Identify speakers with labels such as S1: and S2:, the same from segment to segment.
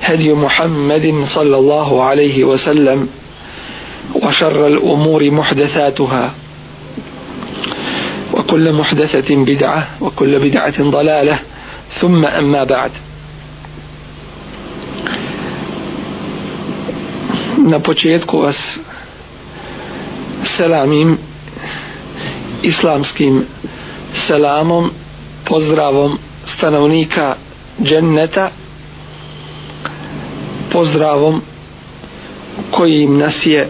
S1: هدي محمد صلى الله عليه وسلم وشر الأمور محدثاتها وكل محدثة بدعة وكل بدعة ضلالة ثم أما بعد Na početku vas selamim islamskim selamom, pozdravom stanovnika dženneta pozdravom koji im nas je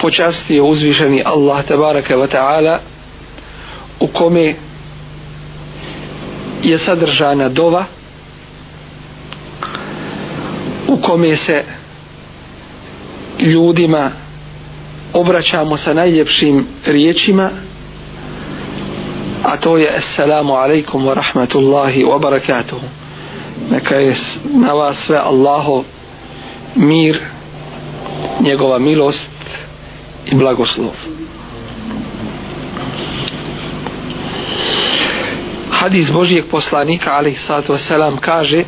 S1: počastio uzvišeni Allah tabaraka wa ta'ala u kome je sadržana dova u kome se ljudima obraćamo sa najljepšim riječima a to je assalamu alaikum wa rahmatullahi wa barakatuhu neka je na vas sve Allahov mir njegova milost i blagoslov hadis Božijeg poslanika alaih sallatu wasalam kaže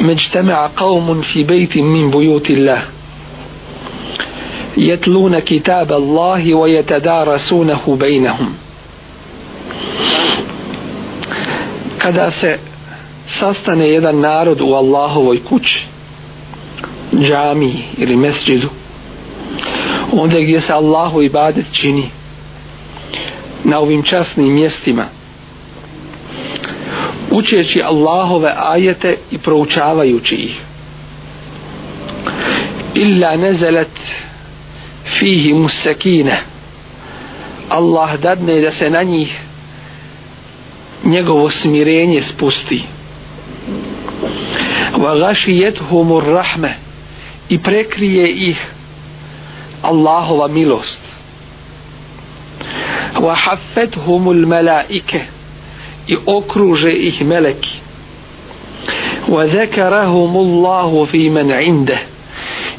S1: međtema qavmun fi bejti min bujuti Allah jetluna kitab Allahi wa jetada rasunahu bejnahum kada se sastane jedan narod u Allahovoj kući džami ili mesđidu onda gdje se Allahu ibadet čini na ovim časnim mjestima učeći Allahove ajete i proučavajući ih illa nezelet fihi musakine Allah dadne da se na njih njegovo smirenje spusti vagašijet humur rahme i prekrije ih Allahova milost vahafet humul melaike i okruže ih meleki vazekarahum Allahu fi men inde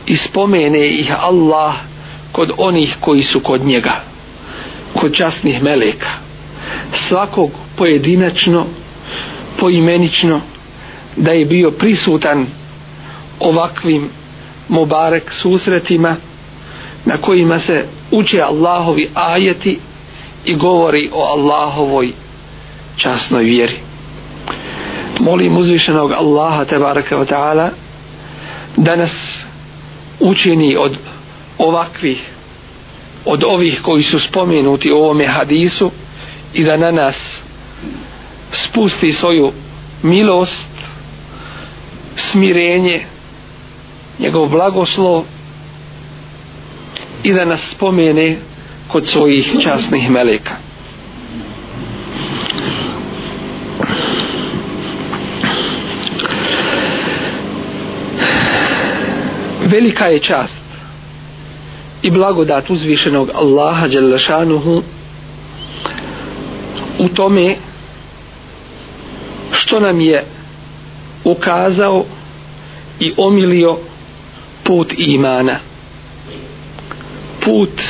S1: i spomene ih Allah kod onih koji su kod njega kod časnih meleka svakog pojedinačno poimenično imenično da je bio prisutan ovakvim mubarek susretima na kojima se uče Allahovi ajeti i govori o Allahovoj časnoj vjeri. Molim uzvišenog Allaha te baraka wa ta'ala da nas učini od ovakvih od ovih koji su spomenuti u ovome hadisu i da na nas spusti svoju milost smirenje njegov blagoslov i da nas spomene kod svojih časnih meleka velika je čast i blagodat uzvišenog Allaha Đalešanuhu u tome što nam je ukazao i omilio put imana put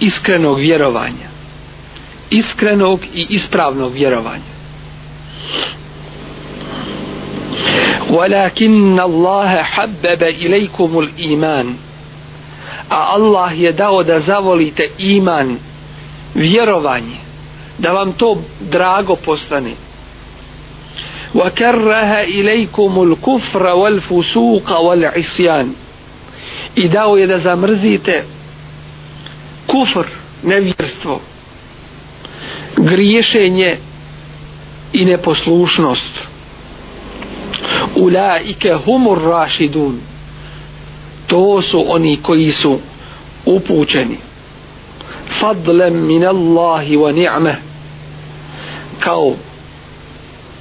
S1: iskrenog vjerovanja iskrenog i ispravnog vjerovanja ولكن الله حبب إليكم الإيمان a Allah je dao da zavolite iman vjerovanje da vam to drago postane وكره إليكم الكفر والفسوق والعصيان إداو إذا زمرزيت كفر نفيرستو غريشيني إن بسلوشنست أولئك هم الراشدون توسو أني كويسو upućeni fadlem min Allahi wa ni'me kao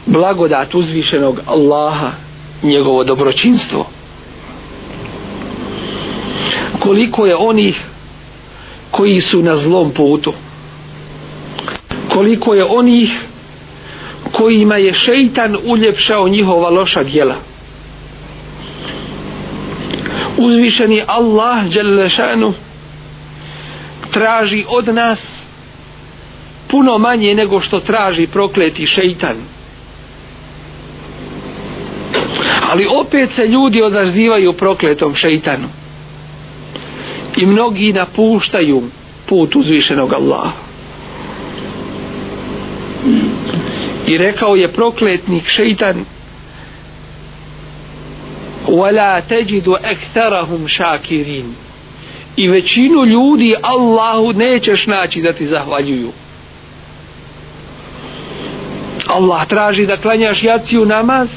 S1: blagodat uzvišenog Allaha njegovo dobročinstvo koliko je onih koji su na zlom putu koliko je onih kojima je šeitan uljepšao njihova loša djela uzvišeni Allah Đelešanu traži od nas puno manje nego što traži prokleti šeitan ali opet se ljudi odazivaju prokletom šeitanu i mnogi napuštaju put uzvišenog Allaha i rekao je prokletnik šeitan وَلَا تَجِدُ أَكْتَرَهُمْ شَاكِرِينَ i većinu ljudi Allahu nećeš naći da ti zahvaljuju Allah traži da klanjaš jaciju namaz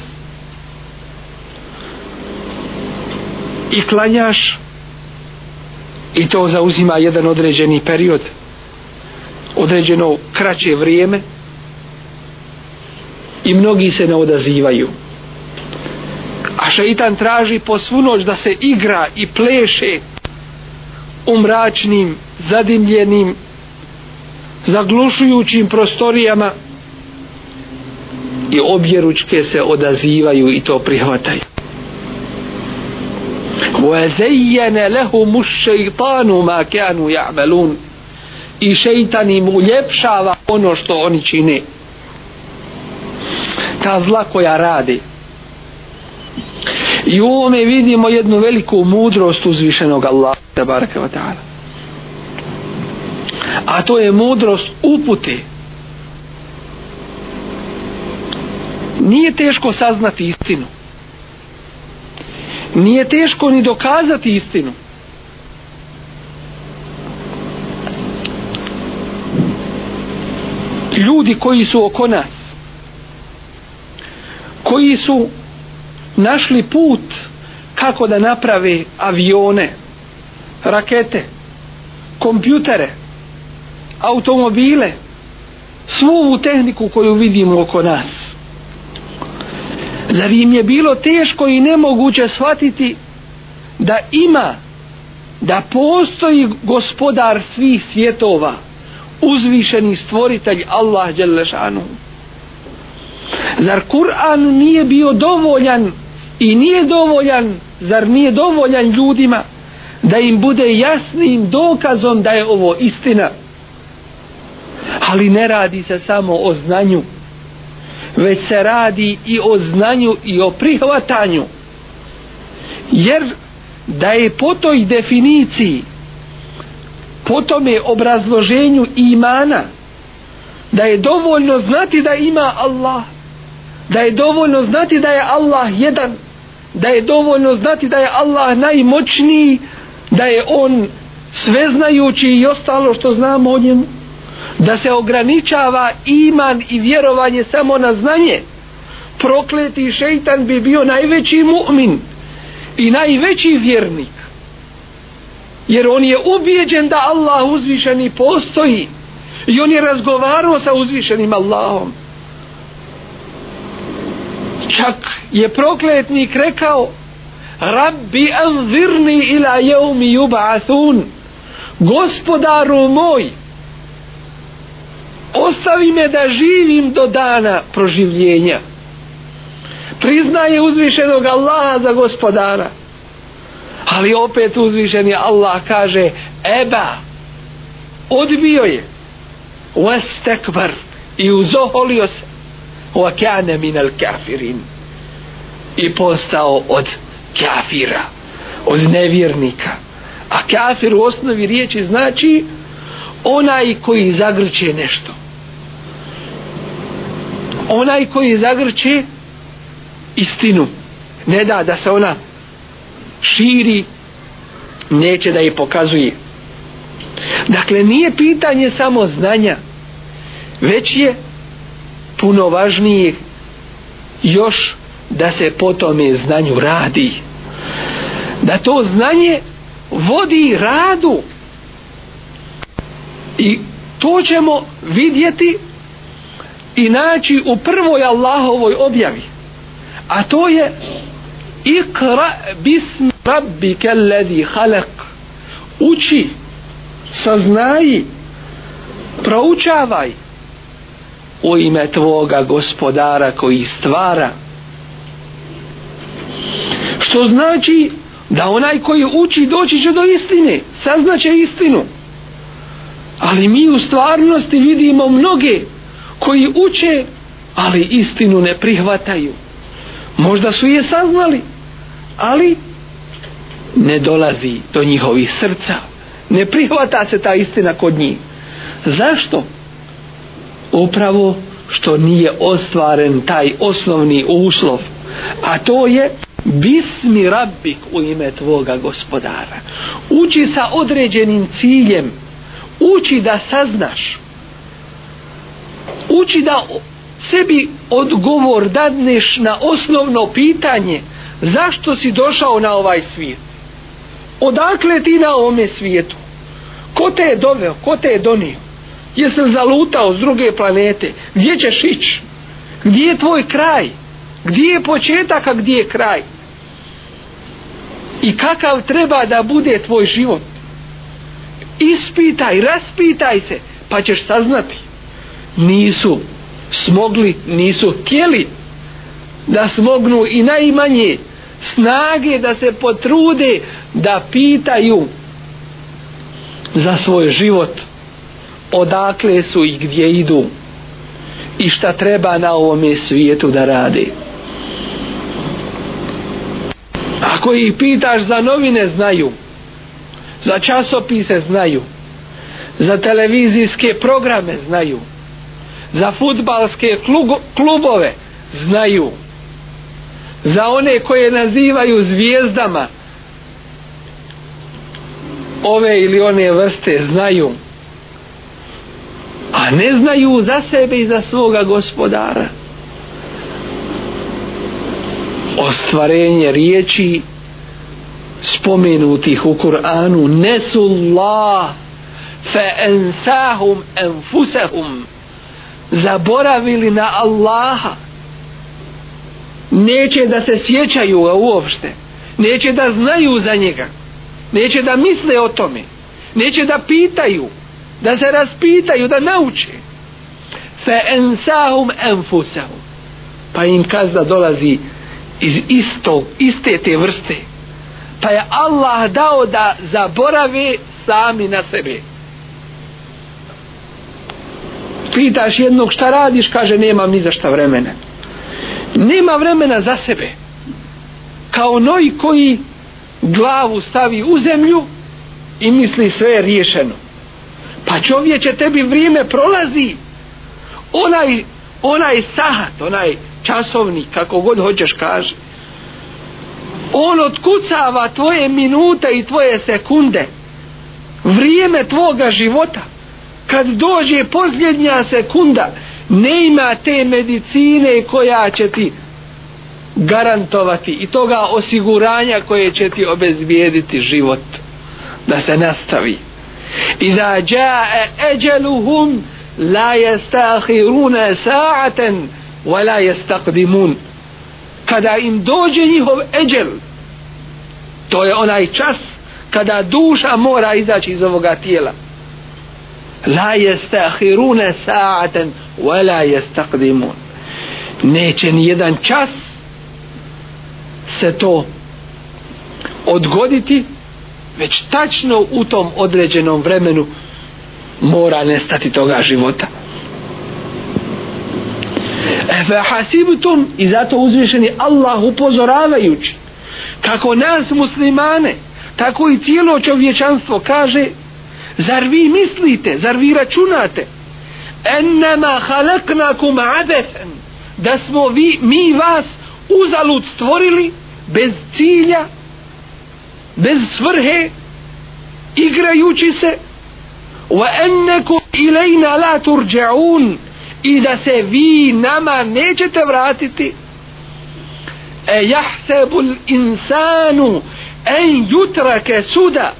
S1: i klanjaš i to zauzima jedan određeni period određeno kraće vrijeme i mnogi se ne odazivaju a šeitan traži po svu noć da se igra i pleše u mračnim zadimljenim zaglušujućim prostorijama i objeručke se odazivaju i to prihvataju وزين لهم الشيطان ما كانوا يعملون i šeitan im uljepšava ono što oni čine ta zla koja radi i u ovome vidimo jednu veliku mudrost uzvišenog Allah tabaraka wa ta'ala a to je mudrost upute nije teško saznati istinu nije teško ni dokazati istinu. Ljudi koji su oko nas, koji su našli put kako da naprave avione, rakete, kompjutere, automobile, svu ovu tehniku koju vidimo oko nas – zar im je bilo teško i nemoguće shvatiti da ima da postoji gospodar svih svjetova uzvišeni stvoritelj Allah Đelešanu zar Kur'an nije bio dovoljan i nije dovoljan zar nije dovoljan ljudima da im bude jasnim dokazom da je ovo istina ali ne radi se samo o znanju već se radi i o znanju i o prihvatanju jer da je po toj definiciji po tome obrazloženju imana da je dovoljno znati da ima Allah da je dovoljno znati da je Allah jedan da je dovoljno znati da je Allah najmoćniji da je on sveznajući i ostalo što znamo o njemu da se ograničava iman i vjerovanje samo na znanje prokleti šeitan bi bio najveći mu'min i najveći vjernik jer on je ubijeđen da Allah uzvišeni postoji i on je razgovarao sa uzvišenim Allahom čak je prokletnik rekao Rabbi anvirni ila jeumi yubathun gospodaru moj ostavi me da živim do dana proživljenja priznaje uzvišenog Allaha za gospodara ali opet uzvišen je Allah kaže eba odbio je westekbar i uzoholio se wa kane minal kafirin i postao od kafira od nevjernika a kafir u osnovi riječi znači onaj koji zagrće nešto onaj koji zagrče istinu ne da da se ona širi neće da je pokazuje dakle nije pitanje samo znanja već je puno važnije još da se po tome znanju radi da to znanje vodi radu i to ćemo vidjeti i naći u prvoj Allahovoj objavi a to je ikra bism rabbi kellezi halak uči saznaji proučavaj u ime tvoga gospodara koji stvara što znači da onaj koji uči doći će do istine saznaće istinu ali mi u stvarnosti vidimo mnoge koji uče, ali istinu ne prihvataju. Možda su je saznali, ali ne dolazi do njihovih srca. Ne prihvata se ta istina kod njih. Zašto? Upravo što nije ostvaren taj osnovni uslov, a to je bismi rabbik u ime tvoga gospodara. Uči sa određenim ciljem, uči da saznaš, ući da sebi odgovor dadneš na osnovno pitanje zašto si došao na ovaj svijet odakle ti na ovome svijetu ko te je doveo, ko te je donio jesam zalutao s druge planete gdje ćeš ići gdje je tvoj kraj gdje je početak, a gdje je kraj i kakav treba da bude tvoj život ispitaj, raspitaj se pa ćeš saznati nisu smogli, nisu htjeli da smognu i najmanje snage da se potrude da pitaju za svoj život odakle su i gdje idu i šta treba na ovome svijetu da rade ako ih pitaš za novine znaju za časopise znaju za televizijske programe znaju za futbalske klubove znaju za one koje nazivaju zvijezdama ove ili one vrste znaju a ne znaju za sebe i za svoga gospodara ostvarenje riječi spomenutih u Kur'anu nesu Allah fe ensahum enfusahum zaboravili na Allaha neće da se sjećaju ga uopšte neće da znaju za njega neće da misle o tome neće da pitaju da se raspitaju, da nauče fe ensahum enfusahum pa im kazda dolazi iz istog, iste te vrste pa je Allah dao da zaborave sami na sebe pitaš jednog šta radiš, kaže nemam ni za šta vremena. Nema vremena za sebe. Kao noj koji glavu stavi u zemlju i misli sve je riješeno. Pa čovječe tebi vrijeme prolazi. Onaj, onaj sahat, onaj časovnik, kako god hoćeš kaži. On otkucava tvoje minute i tvoje sekunde. Vrijeme tvoga života kad dođe posljednja sekunda ne ima te medicine koja će ti garantovati i toga osiguranja koje će ti obezbijediti život da se nastavi i da džae eđeluhum la jestahiruna saaten wa la jestakdimun kada im dođe njihov eđel to je onaj čas kada duša mora izaći iz ovoga tijela la jestahiruna sa'atan wa la jestakdimun neće ni jedan čas se to odgoditi već tačno u tom određenom vremenu mora nestati toga života efe hasibutum i zato uzvišeni Allah upozoravajući kako nas muslimane tako i cijelo čovječanstvo kaže zar vi mislite, zar vi računate enema halaknakum abethen da smo vi, mi vas uzalud stvorili bez cilja bez svrhe igrajući se wa enneku ilajna la turđaun i da se vi nama nećete vratiti e jahsebul insanu en jutrake suda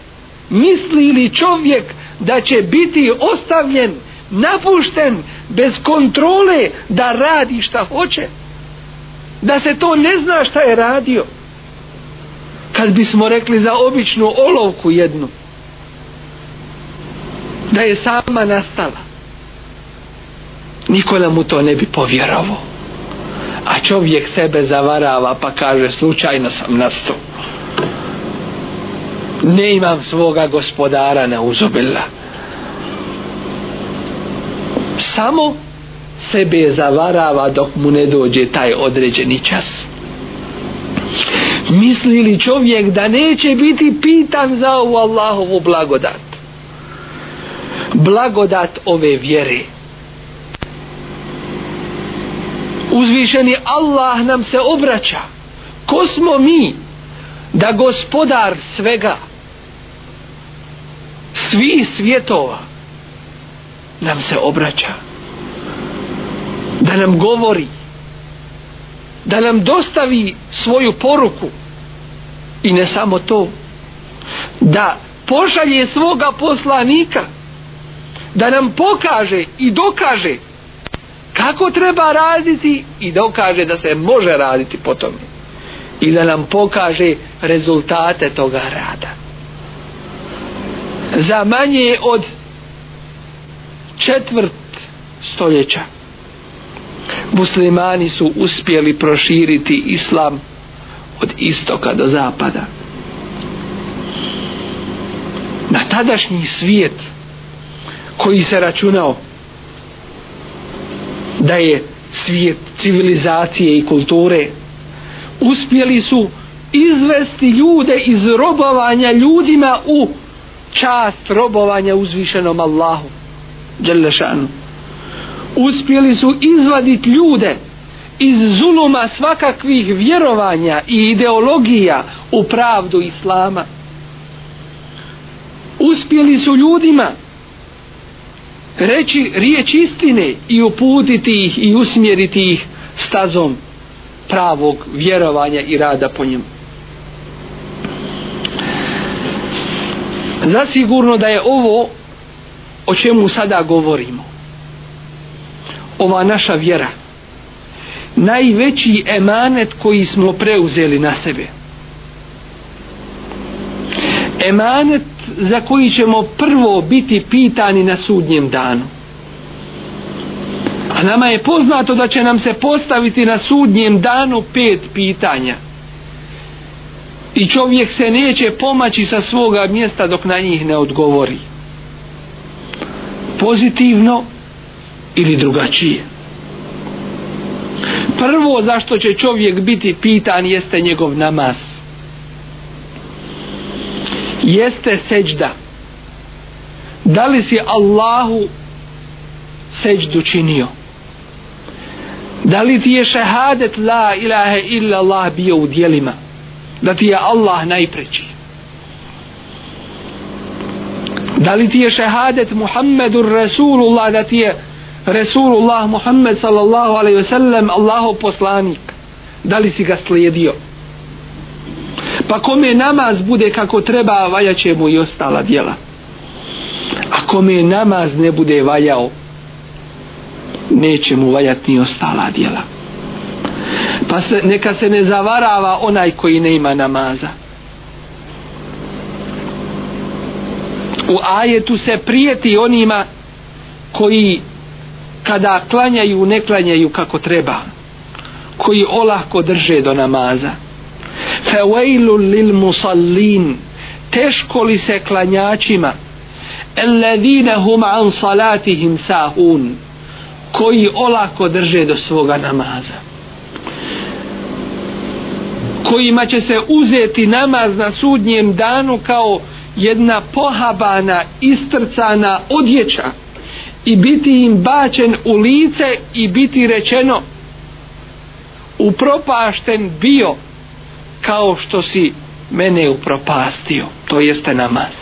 S1: misli li čovjek da će biti ostavljen, napušten, bez kontrole da radi šta hoće? Da se to ne zna šta je radio? Kad bismo rekli za običnu olovku jednu, da je sama nastala, nikola mu to ne bi povjerovao. A čovjek sebe zavarava pa kaže slučajno sam nastao ne imam svoga gospodara na uzubila samo sebe zavarava dok mu ne dođe taj određeni čas misli li čovjek da neće biti pitan za ovu Allahovu blagodat blagodat ove vjere uzvišeni Allah nam se obraća ko smo mi da gospodar svega svi svjetova nam se obraća da nam govori da nam dostavi svoju poruku i ne samo to da pošalje svoga poslanika da nam pokaže i dokaže kako treba raditi i dokaže da se može raditi po tome i da nam pokaže rezultate toga rada za manje od četvrt stoljeća muslimani su uspjeli proširiti islam od istoka do zapada na tadašnji svijet koji se računao da je svijet civilizacije i kulture uspjeli su izvesti ljude iz robovanja ljudima u čast robovanja uzvišenom Allahu Đelešanu uspjeli su izvaditi ljude iz zuluma svakakvih vjerovanja i ideologija u pravdu Islama uspjeli su ljudima reći riječ istine i uputiti ih i usmjeriti ih stazom pravog vjerovanja i rada po njemu zasigurno da je ovo o čemu sada govorimo ova naša vjera najveći emanet koji smo preuzeli na sebe emanet za koji ćemo prvo biti pitani na sudnjem danu a nama je poznato da će nam se postaviti na sudnjem danu pet pitanja i čovjek se neće pomaći sa svoga mjesta dok na njih ne odgovori pozitivno ili drugačije prvo zašto će čovjek biti pitan jeste njegov namaz jeste seđda da li si Allahu seđdu činio da li ti je šehadet la ilahe illa Allah bio u dijelima da ti je Allah najpreći? Da li ti je šehadet Muhammedu Resulullah, da ti je Resulullah Muhammed sallallahu alaihi ve sellem Allaho poslanik? Da li si ga slijedio? Pa kome namaz bude kako treba, valjaće mu i ostala djela. A kome namaz ne bude valjao, neće mu valjati ni ostala djela pa se, neka se ne zavarava onaj koji ne ima namaza u ajetu se prijeti onima koji kada klanjaju ne klanjaju kako treba koji olahko drže do namaza fewailu lil musallin teško li se klanjačima alladhina hum an salatihim sahun koji olako drže do svoga namaza kojima će se uzeti namaz na sudnjem danu kao jedna pohabana, istrcana odjeća i biti im bačen u lice i biti rečeno upropašten bio kao što si mene upropastio to jeste namaz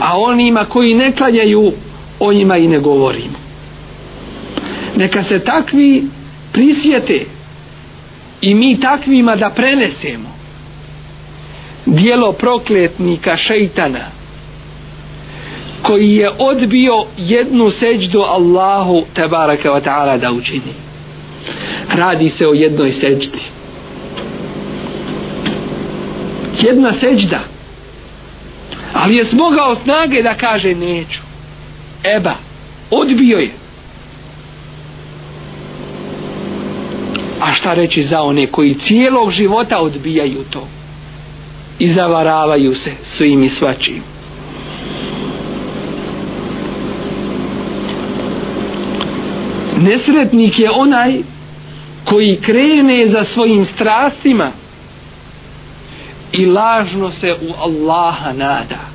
S1: a onima koji ne klanjaju o njima i ne govorimo neka se takvi prisjete i mi takvima da prenesemo dijelo prokletnika šeitana koji je odbio jednu seđdu Allahu tabaraka wa ta'ala da učini radi se o jednoj seđdi jedna seđda ali je smogao snage da kaže neću eba odbio je a šta reći za one koji cijelog života odbijaju to i zavaravaju se svim i svačim nesretnik je onaj koji krene za svojim strastima i lažno se u Allaha nada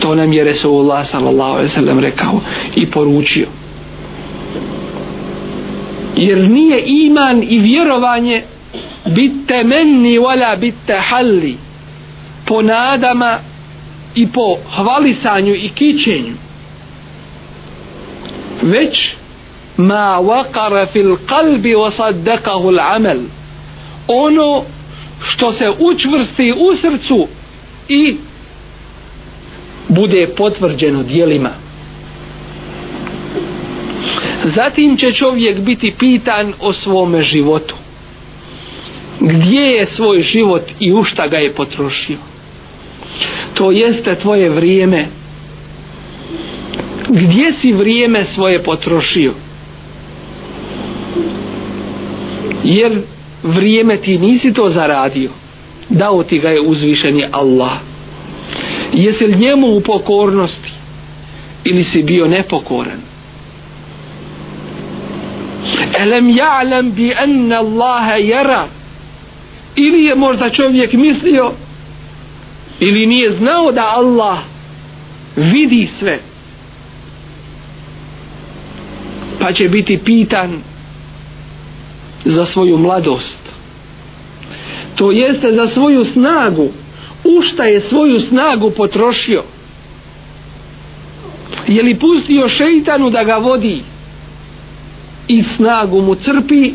S1: to nam je Resulullah sallallahu alaihi sallam rekao i poručio jer nije iman i vjerovanje bitte menni wala bitte halli po nadama i po hvalisanju i kićenju već ma waqara fil qalbi wa saddaqahu al amal ono što se učvrsti u srcu i bude potvrđeno dijelima. Zatim će čovjek biti pitan o svome životu. Gdje je svoj život i u šta ga je potrošio? To jeste tvoje vrijeme. Gdje si vrijeme svoje potrošio? Jer vrijeme ti nisi to zaradio. Dao ti ga je uzvišeni Allah. Jesi li njemu u pokornosti? Ili si bio nepokoran? Elem ja'lem bi enne Allahe jera ili je možda čovjek mislio ili nije znao da Allah vidi sve pa će biti pitan za svoju mladost to jeste za svoju snagu u šta je svoju snagu potrošio je li pustio šeitanu da ga vodi i snagu mu crpi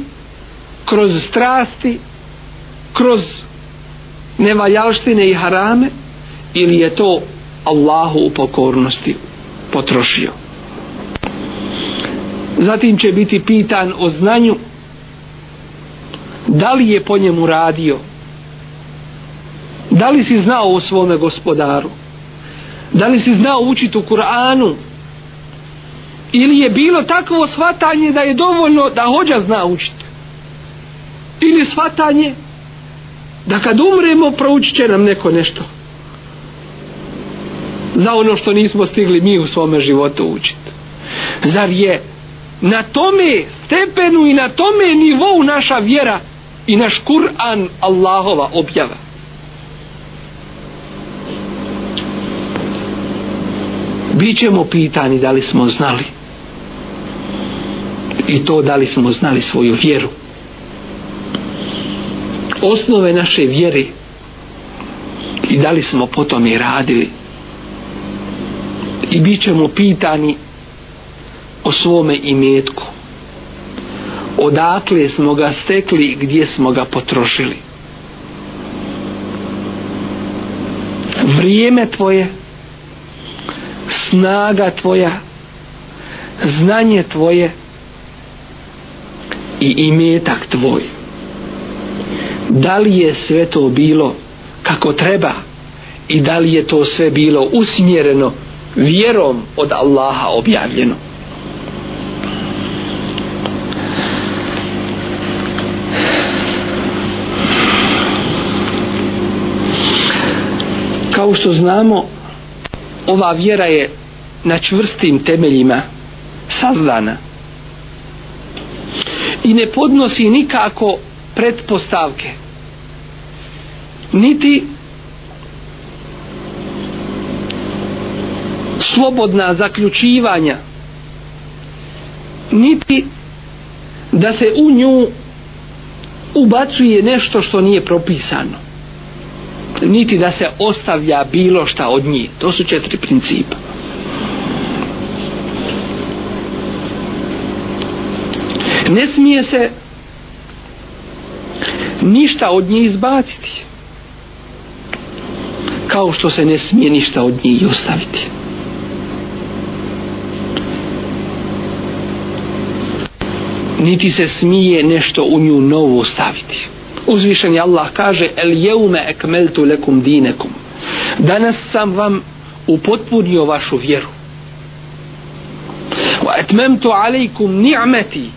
S1: kroz strasti kroz nevaljalštine i harame ili je to Allahu u pokornosti potrošio zatim će biti pitan o znanju da li je po njemu radio da li si znao o svome gospodaru da li si znao učiti u Kur'anu ili je bilo takvo svatanje da je dovoljno da hođa zna učit ili svatanje da kad umremo proučit će nam neko nešto za ono što nismo stigli mi u svome životu učit zar je na tome stepenu i na tome nivou naša vjera i naš Kur'an Allahova objava Bićemo pitani da li smo znali i to da li smo znali svoju vjeru. Osnove naše vjeri i da li smo potom i radili i bit ćemo pitani o svome imetku odakle smo ga stekli i gdje smo ga potrošili vrijeme tvoje snaga tvoja znanje tvoje i imetak tvoj da li je sve to bilo kako treba i da li je to sve bilo usmjereno vjerom od Allaha objavljeno kao što znamo ova vjera je na čvrstim temeljima sazdana i ne podnosi nikako pretpostavke niti slobodna zaključivanja niti da se u nju ubacuje nešto što nije propisano niti da se ostavlja bilo šta od njih. To su četiri principa. Ne smije se ništa od njih izbaciti. Kao što se ne smije ništa od njih ostaviti. Niti se smije nešto u nju novo staviti uzvišen je Allah kaže el jeume ekmeltu lekum dinekum danas sam vam upotpunio vašu vjeru wa etmemtu alejkum ni'meti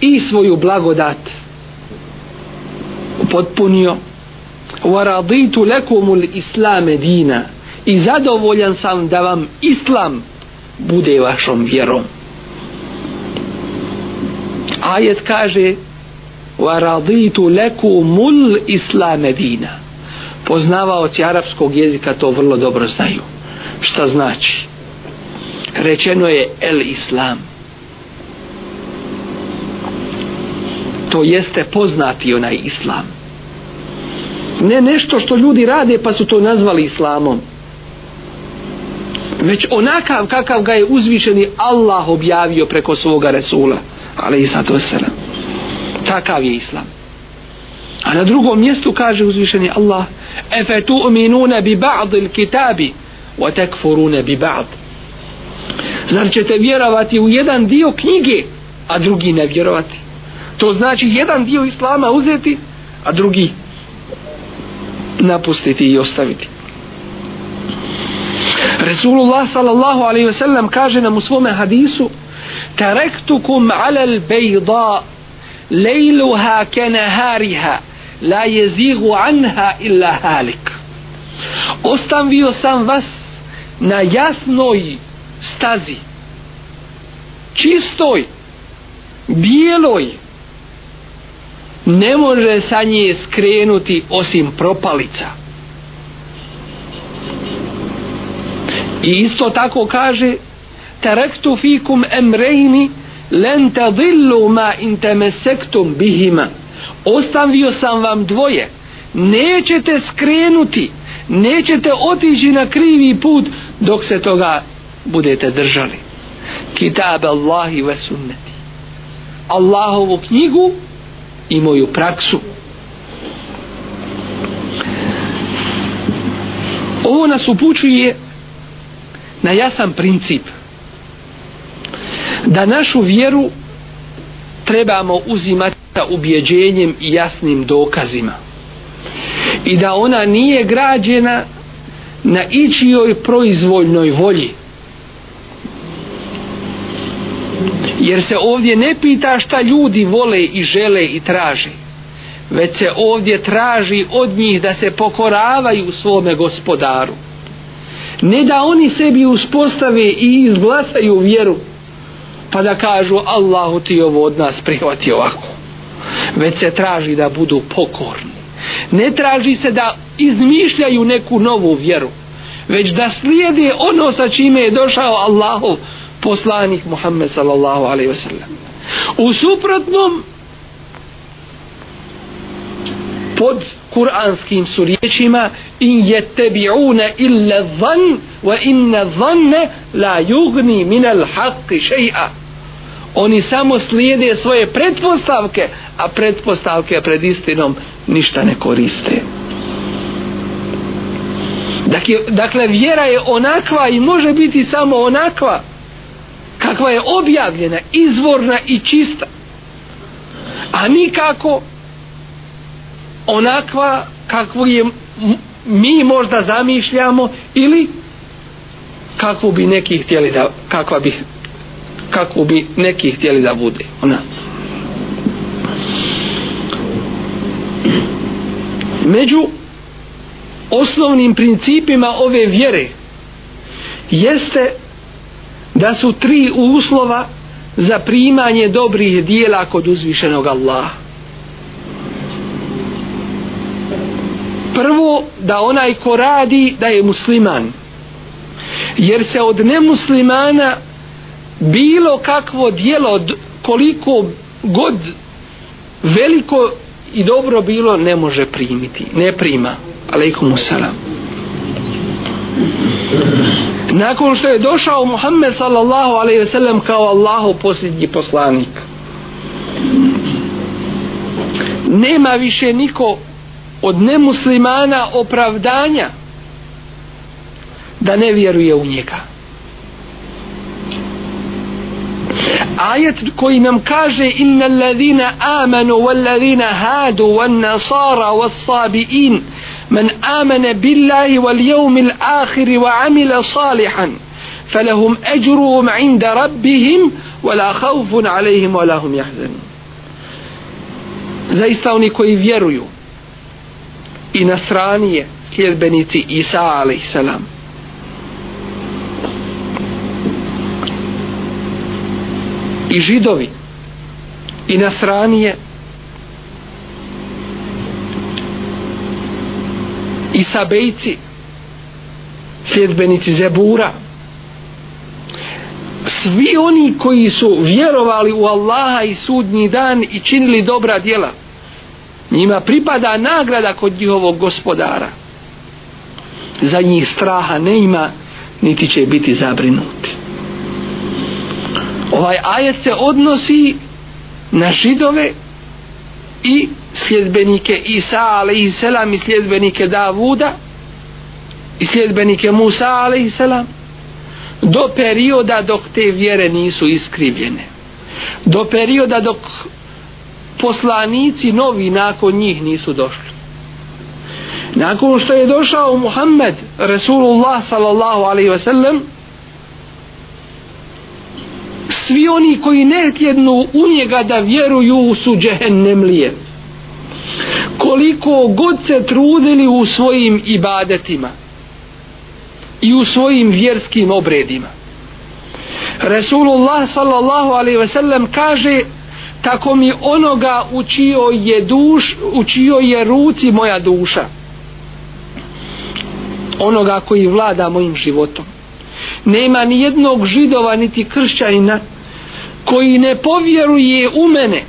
S1: i svoju blagodat upotpunio wa raditu lekum ul islame dina i zadovoljan sam da vam islam bude vašom vjerom ajet kaže وَرَضِيْتُ لَكُمُ الْإِسْلَامَ دِينَ Poznavaoci arapskog jezika to vrlo dobro znaju. Šta znači? Rečeno je el-Islam. To jeste poznati onaj Islam. Ne nešto što ljudi rade pa su to nazvali Islamom. Već onakav kakav ga je uzvišeni Allah objavio preko svoga Resula. Ali i sad vselam takav je islam a na drugom mjestu kaže uzvišeni Allah efe tu uminune bi ba'd il kitabi wa tekfurune bi ba'd zar ćete vjerovati u jedan dio knjige a drugi ne vjerovati to znači jedan dio islama uzeti a drugi napustiti i ostaviti Resulullah sallallahu alaihi ve sellem kaže nam u svome hadisu Terektukum alel bejda lejluha ke nehariha la jezigu anha illa halik ostavio sam vas na jasnoj stazi čistoj bijeloj ne može sa nje skrenuti osim propalica i isto tako kaže tarektu fikum emrejni len te dillu ma in temesektum bihima ostavio sam vam dvoje nećete skrenuti nećete otići na krivi put dok se toga budete držali kitab Allahi ve sunneti Allahovu knjigu i moju praksu ovo nas upućuje na jasan princip princip da našu vjeru trebamo uzimati sa ubjeđenjem i jasnim dokazima i da ona nije građena na ičijoj proizvoljnoj volji jer se ovdje ne pita šta ljudi vole i žele i traži već se ovdje traži od njih da se pokoravaju svome gospodaru ne da oni sebi uspostave i izglasaju vjeru pa da kažu Allahu ti ovo od nas prihvati ovako već se traži da budu pokorni ne traži se da izmišljaju neku novu vjeru već da slijede ono sa čime je došao Allahov poslanik Muhammed sallallahu alaihi wasallam u suprotnom pod kuranskim su riječima in je tebiuna illa zan wa inna zanne la yugni min al haqqi shay'a oni samo slijede svoje pretpostavke a pretpostavke pred istinom ništa ne koriste dakle, dakle vjera je onakva i može biti samo onakva kakva je objavljena izvorna i čista a nikako onakva kakvu je mi možda zamišljamo ili kakvu bi neki htjeli da kakva bi kakvu bi neki htjeli da bude ona među osnovnim principima ove vjere jeste da su tri uslova za primanje dobrih dijela kod uzvišenog Allaha da onaj ko radi da je musliman jer se od nemuslimana bilo kakvo dijelo koliko god veliko i dobro bilo ne može primiti ne prima alaikum salam nakon što je došao Muhammed sallallahu alaihi ve sellem kao Allahu posljednji poslanik nema više niko od nemuslimana opravdanja da ne vjeruje u njega. Ajet koji nam kaže inna alladhina amanu walladhina hadu wan nasara was-sabiin man amana billahi wal-yawmil akhir wa 'amila salihan falahum ajruhum 'inda rabbihim wala khawfun 'alayhim wala hum yahzanun. Zaista oni koji vjeruju i nasranije sljedbenici Isa a.s. i židovi i nasranije i sabejci sljedbenici Zebura svi oni koji su vjerovali u Allaha i sudnji dan i činili dobra djela njima pripada nagrada kod njihovog gospodara za njih straha ne ima niti će biti zabrinuti ovaj ajet se odnosi na židove i sljedbenike Isa a.s. i sljedbenike Davuda i sljedbenike Musa a.s. do perioda dok te vjere nisu iskrivljene do perioda dok poslanici novi nakon njih nisu došli. Nakon što je došao Muhammed, Resulullah sallallahu alaihi ve sellem, svi oni koji ne tjednu u njega da vjeruju su džehennemlije. Koliko god se trudili u svojim ibadetima i u svojim vjerskim obredima. Resulullah sallallahu alaihi ve sellem kaže tako mi onoga u čijoj je duš, u čijoj je ruci moja duša. Onoga koji vlada mojim životom. Nema ni jednog židova niti kršćanina koji ne povjeruje u mene,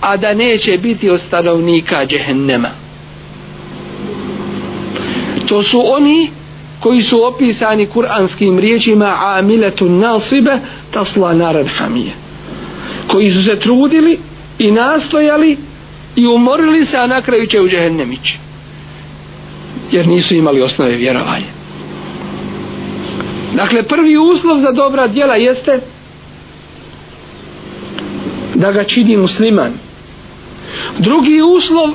S1: a da neće biti od stanovnika džehennema. To su oni koji su opisani kuranskim riječima amiletu nasibe tasla naran hamije koji su se trudili i nastojali i umorili se, a na kraju će u džehennemić. Jer nisu imali osnove vjerovanja. Dakle, prvi uslov za dobra djela jeste da ga čini musliman. Drugi uslov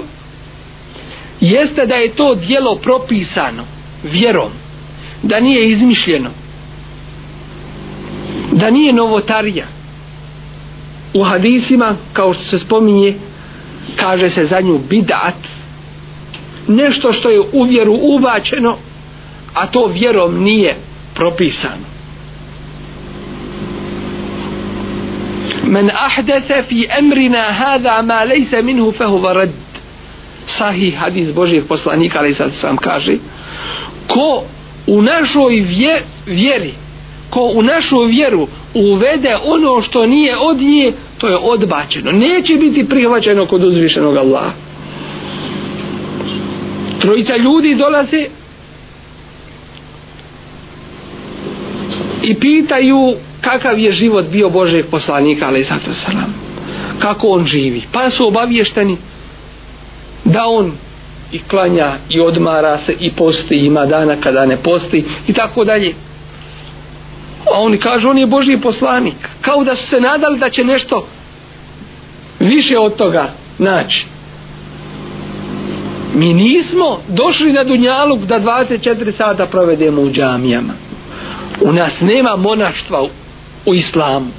S1: jeste da je to dijelo propisano vjerom, da nije izmišljeno, da nije novotarija, u hadisima kao što se spominje kaže se za nju bidat nešto što je u vjeru ubačeno a to vjerom nije propisano men ahdese fi emrina hada ma lejse minhu fehu varad sahih hadis Božijeg poslanika ali sad sam kaže ko u našoj vje, vjeri ko u našu vjeru uvede ono što nije od nje to je odbačeno neće biti prihvaćeno kod uzvišenog Allaha trojica ljudi dolaze i pitaju kakav je život bio Božeg poslanika ali zato salam kako on živi pa su obavješteni da on i klanja i odmara se i posti ima dana kada ne posti i tako dalje a oni kažu on je Božji poslanik kao da su se nadali da će nešto više od toga naći mi nismo došli na Dunjaluk da 24 sata provedemo u džamijama u nas nema monaštva u, u islamu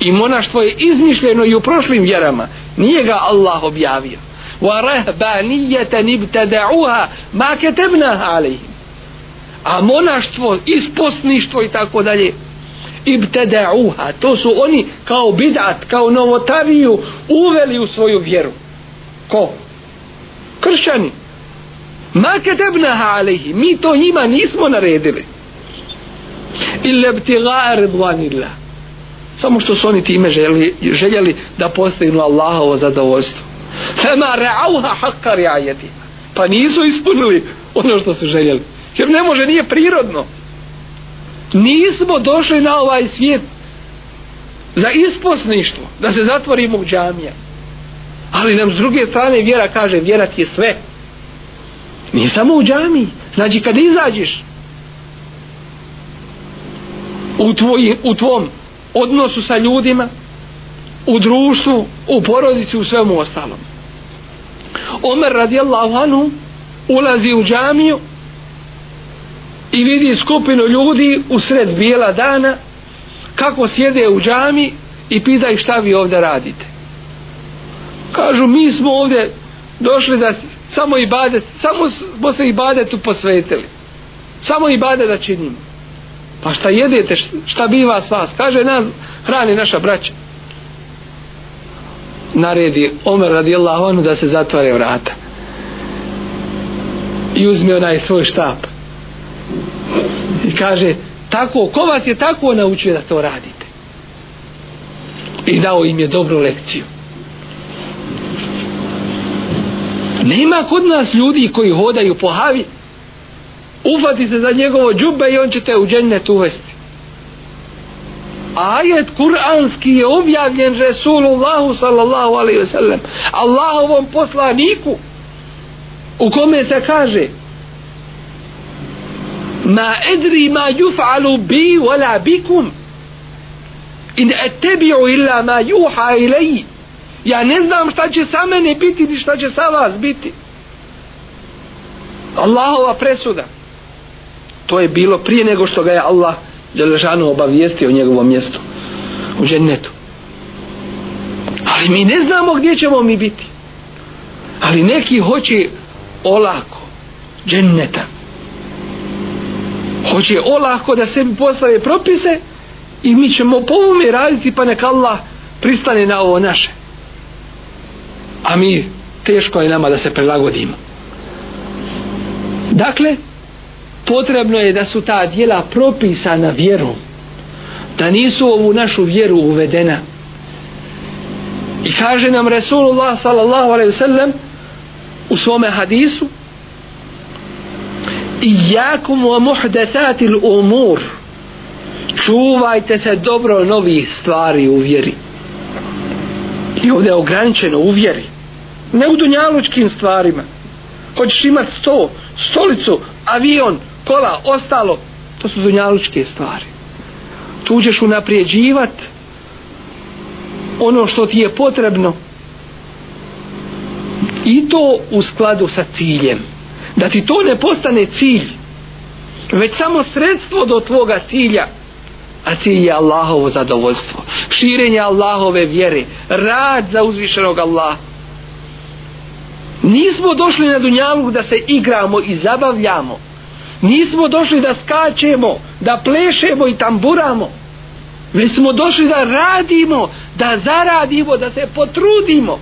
S1: i monaštvo je izmišljeno i u prošlim vjerama nije ga Allah objavio wa rahbanijeten ibtada'uha ma ketebnaha alihim a monaštvo, isposništvo i tako dalje ibtedauha, to su oni kao bidat, kao novotariju uveli u svoju vjeru ko? kršćani ma ketebnaha alehi mi to njima nismo naredili ille btigaa redvanillah samo što su oni time željeli, željeli da postavimo Allahovo zadovoljstvo fema reauha hakka rajetima pa nisu ispunili ono što su željeli jer ne može, nije prirodno. Nismo došli na ovaj svijet za isposništvo, da se zatvorimo u džamija. Ali nam s druge strane vjera kaže, vjera ti je sve. Nije samo u džamiji. Znači, kad izađeš u, tvoj, u tvom odnosu sa ljudima, u društvu, u porodici, u svemu ostalom. Omer radijallahu anhu ulazi u džamiju i vidi skupinu ljudi u sred bijela dana kako sjede u džami i pita ih šta vi ovdje radite kažu mi smo ovdje došli da samo i bade samo smo se i bade tu posvetili samo i bade da činimo pa šta jedete šta biva s vas kaže nas hrani naša braća naredi Omer radijallahu anhu da se zatvore vrata i uzme onaj svoj štap I kaže, tako, ko vas je tako naučio da to radite? I dao im je dobru lekciju. Nema kod nas ljudi koji hodaju po havi, ufati se za njegovo džube i on će te u džennet uvesti. Ajet kuranski je objavljen Resulullahu sallallahu alaihi wasallam Allahovom poslaniku u kome se kaže ma edri ma yuf'alu bi wala bikum in etebi'u illa ma juha ilaj ja ne znam šta će sa mene biti ni šta će sa vas biti Allahova presuda to je bilo prije nego što ga je Allah Đelešanu obavijestio njegovo mjesto u džennetu ali mi ne znamo gdje ćemo mi biti ali neki hoće olako dženneta hoće olahko da sebi postave propise i mi ćemo po ovome raditi pa neka Allah pristane na ovo naše a mi teško je nama da se prilagodimo dakle potrebno je da su ta dijela propisana vjerom da nisu ovu našu vjeru uvedena i kaže nam Resulullah sallallahu alaihi sallam u svome hadisu Iyakum wa muhdathatil umur. Čuvajte se dobro novih stvari u vjeri. I ovdje je ograničeno u vjeri. Ne u dunjalučkim stvarima. Hoćeš imat sto, stolicu, avion, kola, ostalo. To su dunjalučke stvari. Tu ćeš unaprijeđivat ono što ti je potrebno. I to u skladu sa ciljem da ti to ne postane cilj već samo sredstvo do tvoga cilja a cilj je Allahovo zadovoljstvo širenje Allahove vjere rad za uzvišenog Allaha nismo došli na dunjalu da se igramo i zabavljamo nismo došli da skačemo da plešemo i tamburamo već smo došli da radimo da zaradimo da se potrudimo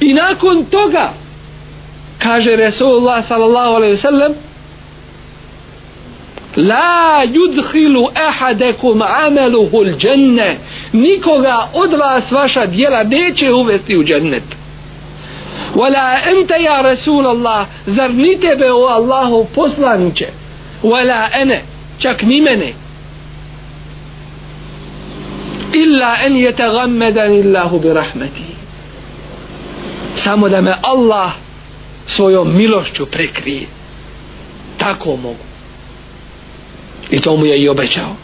S1: i nakon toga kaže Resulullah sallallahu alaihi wasallam la yudhilu ahadakum amaluhu al-janna nikoga od vas vaša djela neće uvesti u džennet wala anta ya rasul allah zar ni tebe o allahu poslanče wala ana čak ni mene illa an yataghammadani allah bi rahmeti samo da me allah svojom milošću prekrije tako mogu i to mu je i obećao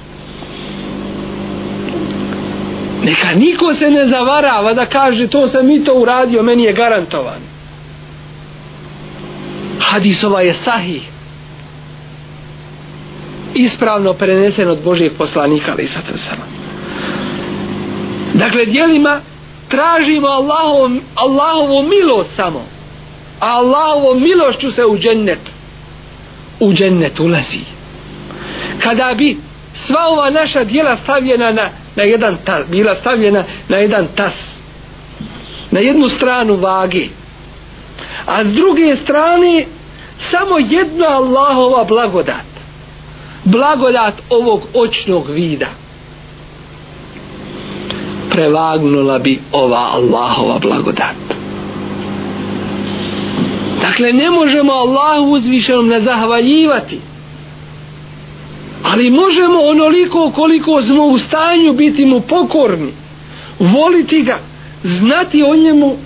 S1: neka niko se ne zavarava da kaže to sam i to uradio meni je garantovan hadisova je sahih ispravno prenesen od Božih poslanika ali sa tzama. dakle dijelima tražimo Allahov, Allahovu milost samo Allahovo milošću se u džennet u džennet ulazi kada bi sva ova naša dijela stavljena na, na jedan tas bila stavljena na jedan tas na jednu stranu vage a s druge strane samo jedna Allahova blagodat blagodat ovog očnog vida prevagnula bi ova Allahova blagodat Dakle, ne možemo Allahu uzvišenom ne zahvaljivati. Ali možemo onoliko koliko smo u stanju biti mu pokorni, voliti ga, znati o njemu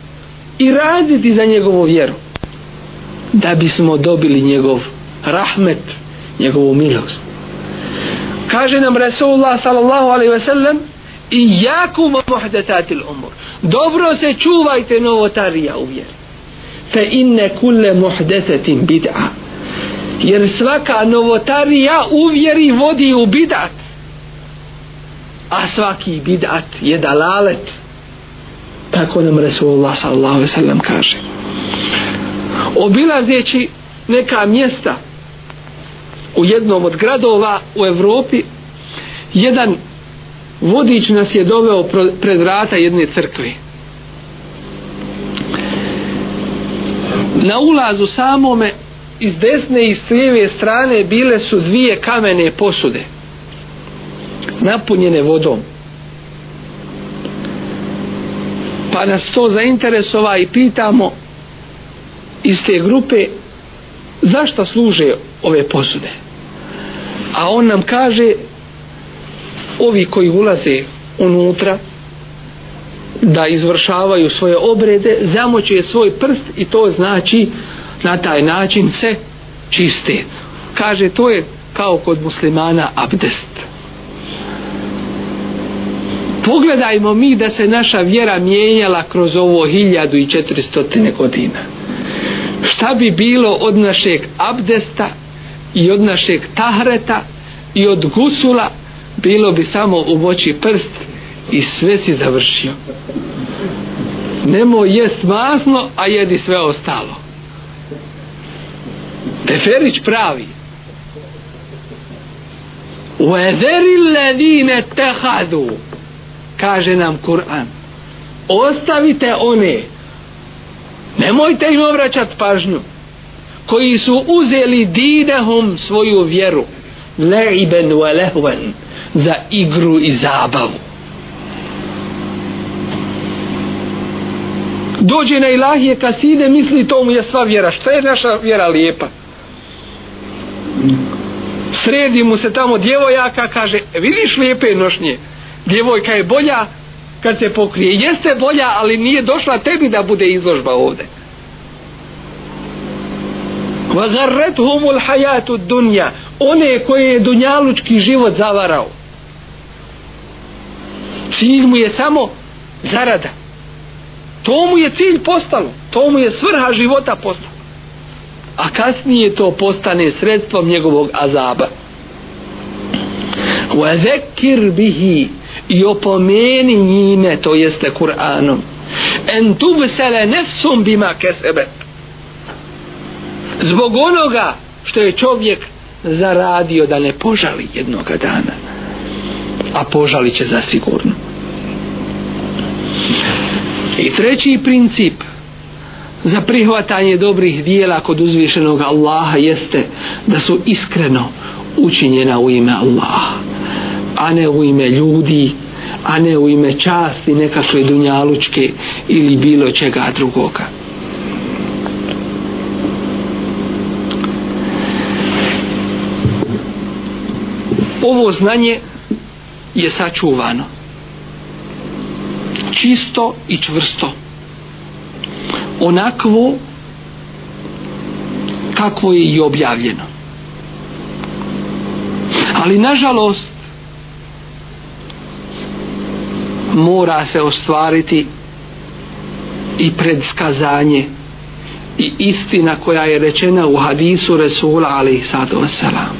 S1: i raditi za njegovu vjeru. Da bismo dobili njegov rahmet, njegovu milost. Kaže nam Resulullah sallallahu alaihi ve sellem i jakum muhdetatil umur. Dobro se čuvajte novotarija u vjeri fe inne kulle muhdesetin bid'a jer svaka novotarija uvjeri vodi u bid'at a svaki bid'at je dalalet tako nam Resulullah sallallahu sallam kaže obilazeći neka mjesta u jednom od gradova u Evropi jedan vodič nas je doveo pred vrata jedne crkve na ulazu samome iz desne i s lijeve strane bile su dvije kamene posude napunjene vodom pa nas to zainteresova i pitamo iz te grupe zašto služe ove posude a on nam kaže ovi koji ulaze unutra da izvršavaju svoje obrede, zamoće svoj prst i to znači na taj način se čiste. Kaže, to je kao kod muslimana abdest. Pogledajmo mi da se naša vjera mijenjala kroz ovo 1400 godina. Šta bi bilo od našeg abdesta i od našeg tahreta i od gusula bilo bi samo u moći prst i sve si završio nemoj jest masno a jedi sve ostalo Teferić pravi Uederi ledine tehadu kaže nam Kur'an ostavite one nemojte im obraćat pažnju koji su uzeli dinehom svoju vjeru leiben velehven za igru i zabavu dođe na ilahije kaside, misli to mu je sva vjera. Šta je naša vjera lijepa? Sredi mu se tamo djevojaka, kaže, vidiš lijepe nošnje? Djevojka je bolja kad se pokrije. Jeste bolja, ali nije došla tebi da bude izložba ovde. Vagarret humul hajatu dunja. One koje je dunjalučki život zavarao. Cilj mu je samo zarada. To mu je cilj postalo. To mu je svrha života postalo. A kasnije to postane sredstvom njegovog azaba. وَذَكِّرْ بِهِ I opomeni njime, to jeste Kur'anom. En tubsele nefsum bima kesebet. Zbog onoga što je čovjek zaradio da ne požali jednoga dana. A požali će zasigurno. sigurno. I treći princip za prihvatanje dobrih dijela kod uzvišenog Allaha jeste da su iskreno učinjena u ime Allaha, a ne u ime ljudi, a ne u ime časti nekakve dunjalučke ili bilo čega drugoga. Ovo znanje je sačuvano čisto i čvrsto onakvo kako je i objavljeno ali nažalost mora se ostvariti i predskazanje i istina koja je rečena u hadisu Resula alaih sada wa salam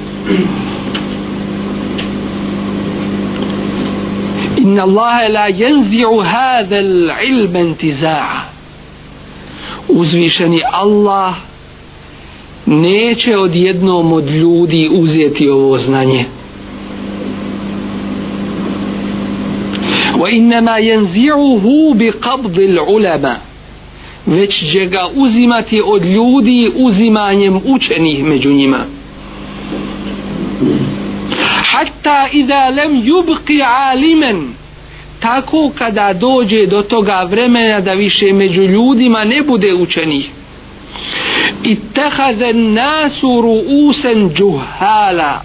S1: إن الله لا ينزع هذا العلم انتزاعا uzvišeni Allah neće odjednom od ljudi uzeti ovo znanje وإنما ينزعه بقبض العلماء već će ga uzimati od ljudi uzimanjem učenih među njima hatta idha lem yubqi alimen tako kada dođe do toga vremena da više među ljudima ne bude učeni i tehaze nasu ruusen džuhala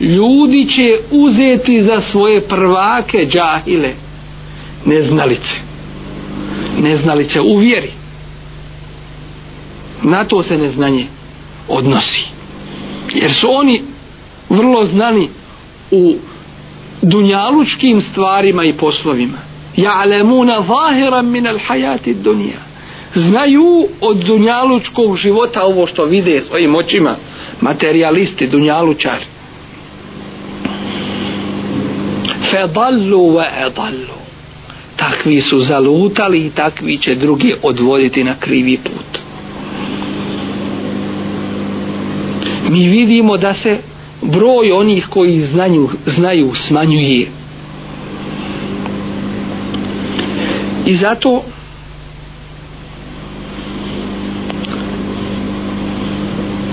S1: ljudi će uzeti za svoje prvake džahile neznalice neznalice u vjeri na to se neznanje odnosi jer su oni vrlo znani u dunjalučkim stvarima i poslovima ja'lamuna zahiran min al-hayati dunya znaju od dunjalučkog života ovo što vide svojim očima materialisti dunjalučar fadallu wa adallu takvi su zalutali i takvi će drugi odvoditi na krivi put mi vidimo da se broj onih koji znaju, znaju smanjuje i zato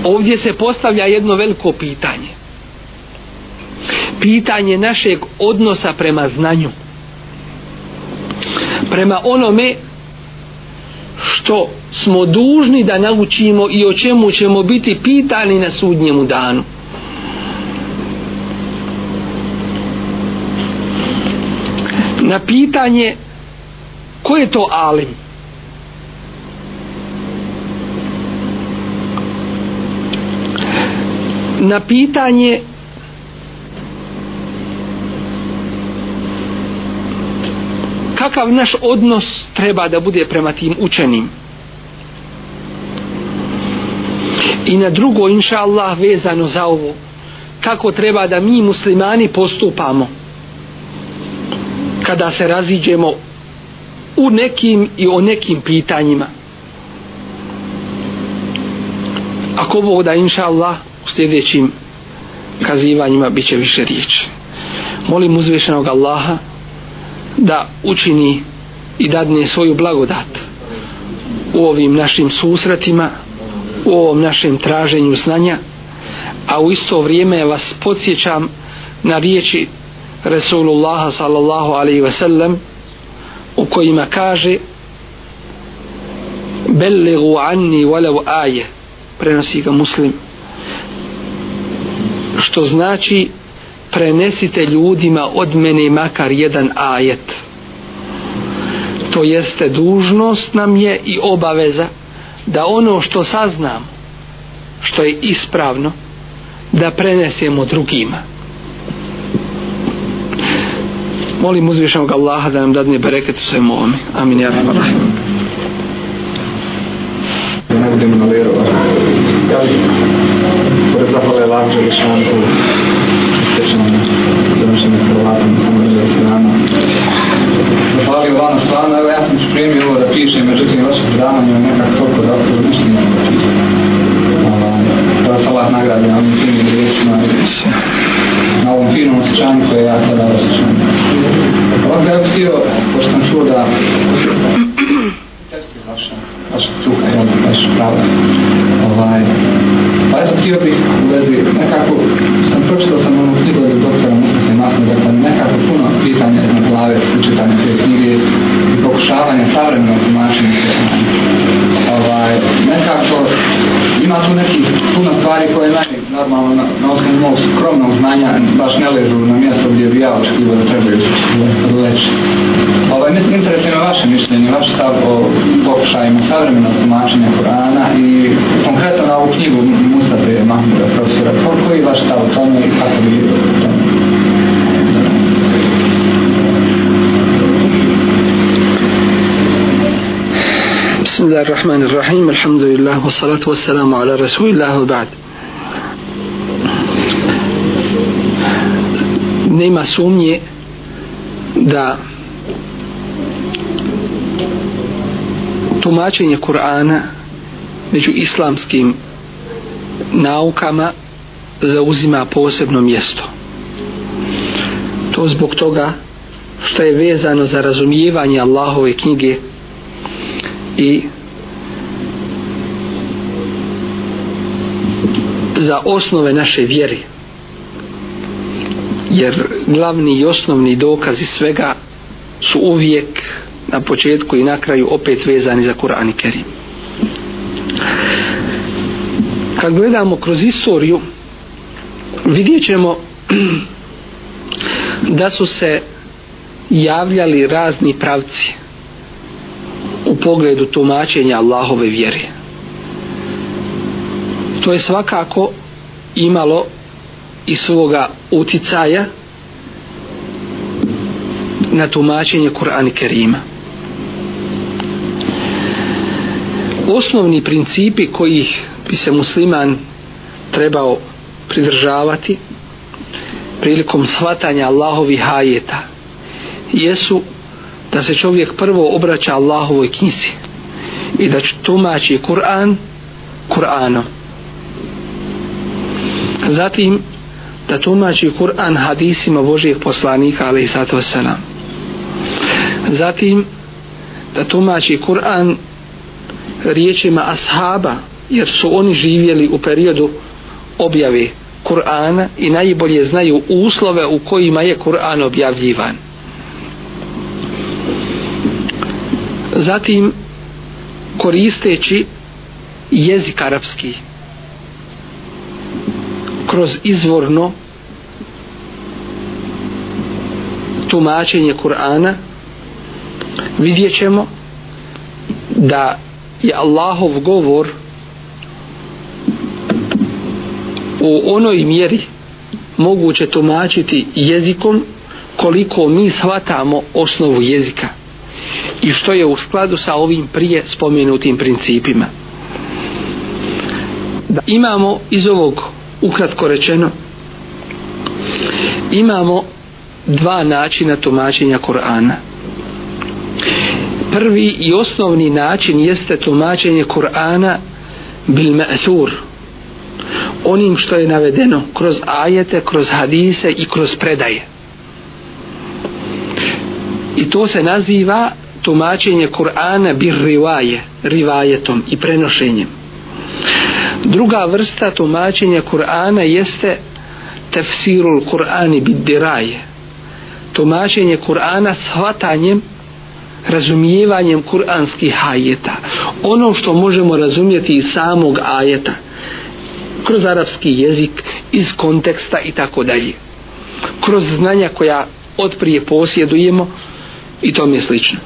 S1: ovdje se postavlja jedno veliko pitanje pitanje našeg odnosa prema znanju prema onome što smo dužni da naučimo i o čemu ćemo biti pitani na sudnjemu danu na pitanje ko je to alim na pitanje kakav naš odnos treba da bude prema tim učenim i na drugo inša Allah vezano za ovo kako treba da mi muslimani postupamo kada se raziđemo u nekim i o nekim pitanjima. Ako Bog da inša Allah u sljedećim kazivanjima bit će više riječi. Molim uzvišenog Allaha da učini i dadne svoju blagodat u ovim našim susretima, u ovom našem traženju znanja, a u isto vrijeme vas podsjećam na riječi Resulullah sallallahu alaihi ve sellem u kojima kaže Belligu anni walau aje prenosi ga muslim što znači prenesite ljudima od mene makar jedan ajet to jeste dužnost nam je i obaveza da ono što saznam što je ispravno da prenesemo drugima molim uzvišenog Allaha da nam dadne bereket u svemu ovome. Amin. Amin. Amin. Amin. Amin. Hvala vam stvarno, evo ja sam spremio ovo da pišem, međutim vaše predavanje je nekako toliko da opet ništa ne znači. Hvala pa vam, hvala vam nagrade, vam i svim i na ovom finom osjećanju koje ja sada osjećam. Ovak da je htio, pošto sam čuo da vaša cuha, jel, vaš prava. Ovaj, pa eto htio bih u vezi, nekako, sam
S2: pročitao sam ono knjigo od doktora Mustafa Mahmuda, da pa dakle, nekako puno pitanja na glave u čitanju te knjige i pokušavanja savremenog tumačenja te knjige. Ovaj, nekako, ima tu nekih puno stvari koje naj normalno na, na osnovu mog skromnog znanja baš ne ležu na mjesto gdje bi ja očekivo da trebaju leći. Ovaj, mislim, interesuje me vaše mišljenje, vaš stav o pokušajima savremenog tumačenja Korana i konkretno na ovu knjigu Mustafa Mahmuda profesora. Koliko je vaš stav o tome i kako bi o tome? بسم الله الرحمن الرحيم الحمد لله والصلاة والسلام على رسول الله وبعد nema sumnje da tumačenje Kur'ana među islamskim naukama zauzima posebno mjesto. To zbog toga što je vezano za razumijevanje Allahove knjige i za osnove naše vjere jer glavni i osnovni dokazi svega su uvijek na početku i na kraju opet vezani za Kur'an i Kerim.
S1: Kad gledamo kroz istoriju, vidjet ćemo da su se javljali razni pravci u pogledu tumačenja Allahove vjere. To je svakako imalo i svoga uticaja na tumačenje Kur'ana Kerima. Osnovni principi kojih bi se musliman trebao pridržavati prilikom shvatanja Allahovi hajeta jesu da se čovjek prvo obraća Allahovoj knjizi i da tumači Kur'an Kur'anom. Zatim da tumači Kur'an hadisima Božijeg poslanika ali i sato selam zatim da tumači Kur'an riječima ashaba jer su oni živjeli u periodu objave Kur'ana i najbolje znaju uslove u kojima je Kur'an objavljivan zatim koristeći jezik arapski kroz izvorno tumačenje Kur'ana vidjet ćemo da je Allahov govor u onoj mjeri moguće tumačiti jezikom koliko mi shvatamo osnovu jezika i što je u skladu sa ovim prije spomenutim principima da imamo iz ovog ukratko rečeno imamo dva načina tumačenja Kur'ana prvi i osnovni način jeste tumačenje Kur'ana bil ma'thur onim što je navedeno kroz ajete, kroz hadise i kroz predaje i to se naziva tumačenje Kur'ana bir rivaje rivajetom i prenošenjem Druga vrsta tumačenja Kur'ana jeste tefsirul Kur'ani bid diraje. Tumačenje Kur'ana s hvatanjem, razumijevanjem kur'anskih ajeta. Ono što možemo razumjeti iz samog ajeta kroz arapski jezik, iz konteksta i tako dalje. Kroz znanja koja odprije posjedujemo i tome slično.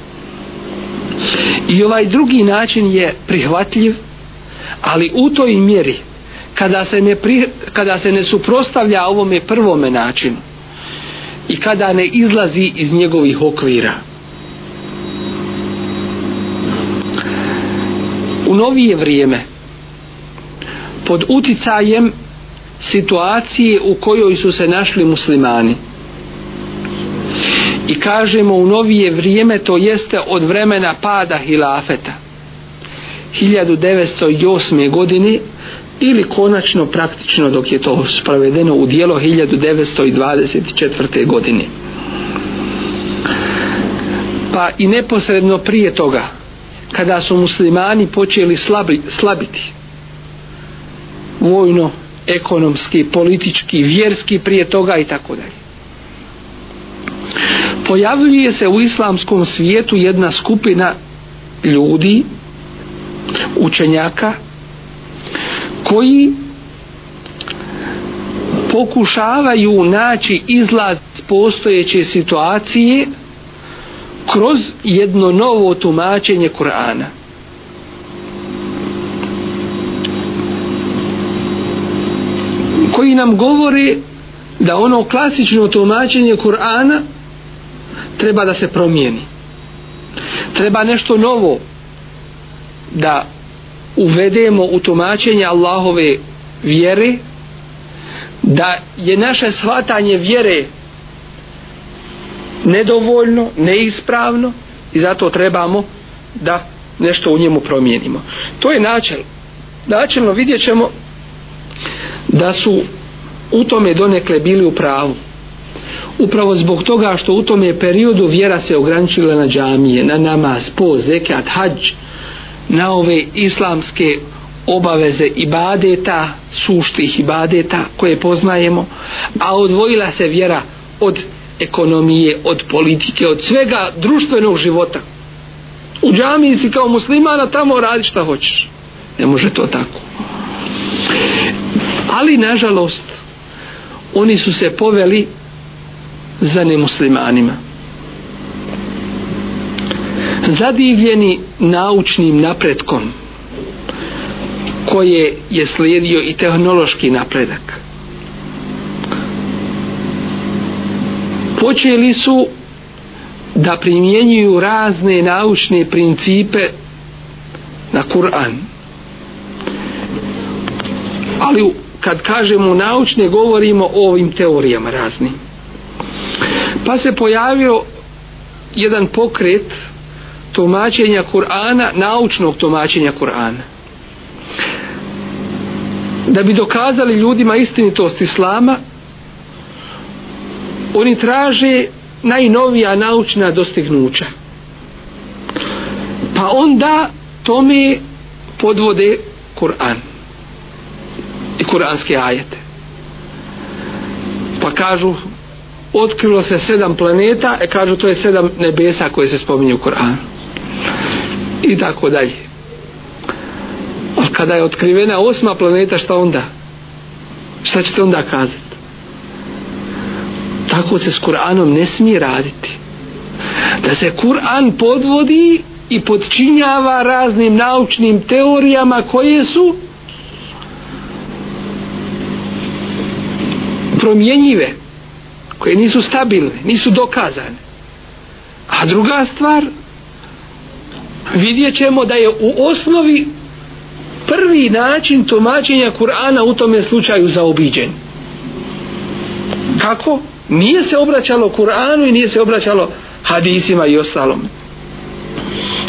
S1: I ovaj drugi način je prihvatljiv ali u toj mjeri kada se ne, pri, kada se ne suprostavlja ovome prvome načinu i kada ne izlazi iz njegovih okvira u novije vrijeme pod uticajem situacije u kojoj su se našli muslimani i kažemo u novije vrijeme to jeste od vremena pada hilafeta 1908. godine ili konačno praktično dok je to spravedeno u dijelo 1924. godine. Pa i neposredno prije toga, kada su muslimani počeli slabi, slabiti vojno, ekonomski, politički, vjerski prije toga i tako dalje. Pojavljuje se u islamskom svijetu jedna skupina ljudi učenjaka koji pokušavaju naći izlaz postojeće situacije kroz jedno novo tumačenje Kur'ana. Koji nam govori da ono klasično tumačenje Kur'ana treba da se promijeni. Treba nešto novo da uvedemo u tumačenje Allahove vjere da je naše shvatanje vjere nedovoljno, neispravno i zato trebamo da nešto u njemu promijenimo. To je načel. Načelno vidjet ćemo da su u tome donekle bili u pravu. Upravo zbog toga što u tome periodu vjera se ograničila na džamije, na namaz, po, zekat, hađ, na ove islamske obaveze ibadeta, suštih ibadeta koje poznajemo, a odvojila se vjera od ekonomije, od politike, od svega društvenog života. U džami si kao muslimana, tamo radi šta hoćeš. Ne može to tako. Ali, nažalost, oni su se poveli za nemuslimanima zadivljeni naučnim napretkom koje je slijedio i tehnološki napredak. Počeli su da primjenjuju razne naučne principe na Kur'an. Ali kad kažemo naučne, govorimo o ovim teorijama raznim. Pa se pojavio jedan pokret koji tumačenja Kur'ana, naučnog tumačenja Kur'ana. Da bi dokazali ljudima istinitost Islama, oni traže najnovija naučna dostignuća. Pa onda tome podvode Kur'an i kuranske ajete. Pa kažu, otkrilo se sedam planeta, e kažu to je sedam nebesa koje se spominju u Kur'anu i tako dalje. A kada je otkrivena osma planeta, šta onda? Šta ćete onda kazati? Tako se s Kur'anom ne smije raditi. Da se Kur'an podvodi i podčinjava raznim naučnim teorijama koje su promjenjive, koje nisu stabilne, nisu dokazane. A druga stvar, vidjet ćemo da je u osnovi prvi način tumačenja Kur'ana u tome slučaju zaobiđen. Kako? Nije se obraćalo Kur'anu i nije se obraćalo hadisima i ostalom.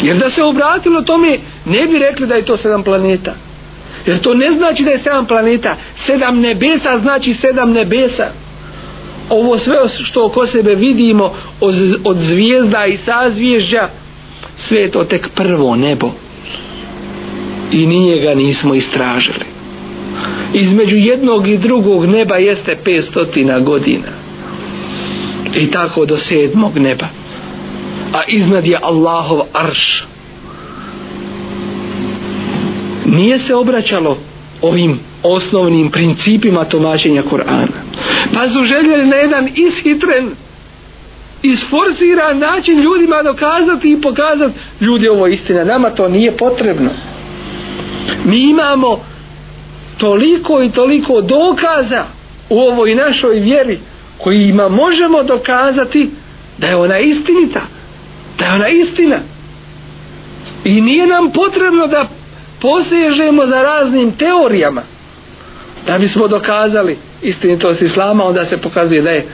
S1: Jer da se obratilo tome, ne bi rekli da je to sedam planeta. Jer to ne znači da je sedam planeta. Sedam nebesa znači sedam nebesa. Ovo sve što oko sebe vidimo od zvijezda i sazvježdja, sve je to tek prvo nebo i nije ga nismo istražili između jednog i drugog neba jeste 500 godina i tako do sedmog neba a iznad je Allahov arš nije se obraćalo ovim osnovnim principima tumačenja Kur'ana pa su željeli na jedan ishitren isforsira način ljudima dokazati i pokazati ljudi ovo je istina, nama to nije potrebno mi imamo toliko i toliko dokaza u ovoj našoj vjeri koji ima možemo dokazati da je ona istinita da je ona istina i nije nam potrebno da posežemo za raznim teorijama da bismo dokazali istinitost islama onda se pokazuje da je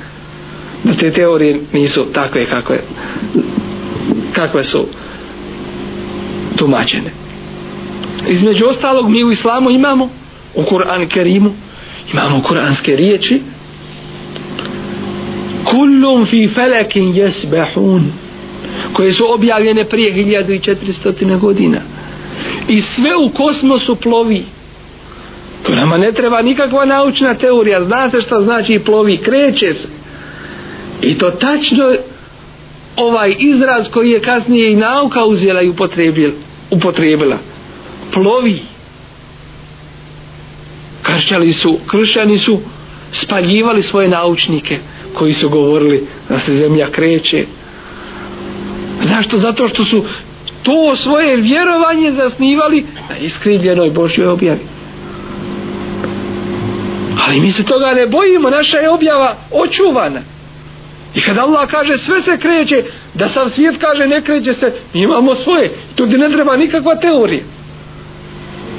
S1: da te teorije nisu takve kakve kakve su tumačene između ostalog mi u islamu imamo u Kur'an Kerimu imamo kuranske riječi kullum fi felekin jesbehun koje su objavljene prije 1400 godina i sve u kosmosu plovi to nama ne treba nikakva naučna teorija zna se šta znači plovi kreće se I to tačno ovaj izraz koji je kasnije i nauka uzela i upotrebila. Plovi. Kršćani su, kršćani su spaljivali svoje naučnike koji su govorili da se zemlja kreće. Zašto? Zato što su to svoje vjerovanje zasnivali na iskrivljenoj Božjoj objavi. Ali mi se toga ne bojimo, naša je objava očuvana. I kad Allah kaže sve se kreće, da sam svijet kaže ne kreće se, mi imamo svoje. Tu gdje ne treba nikakva teorija.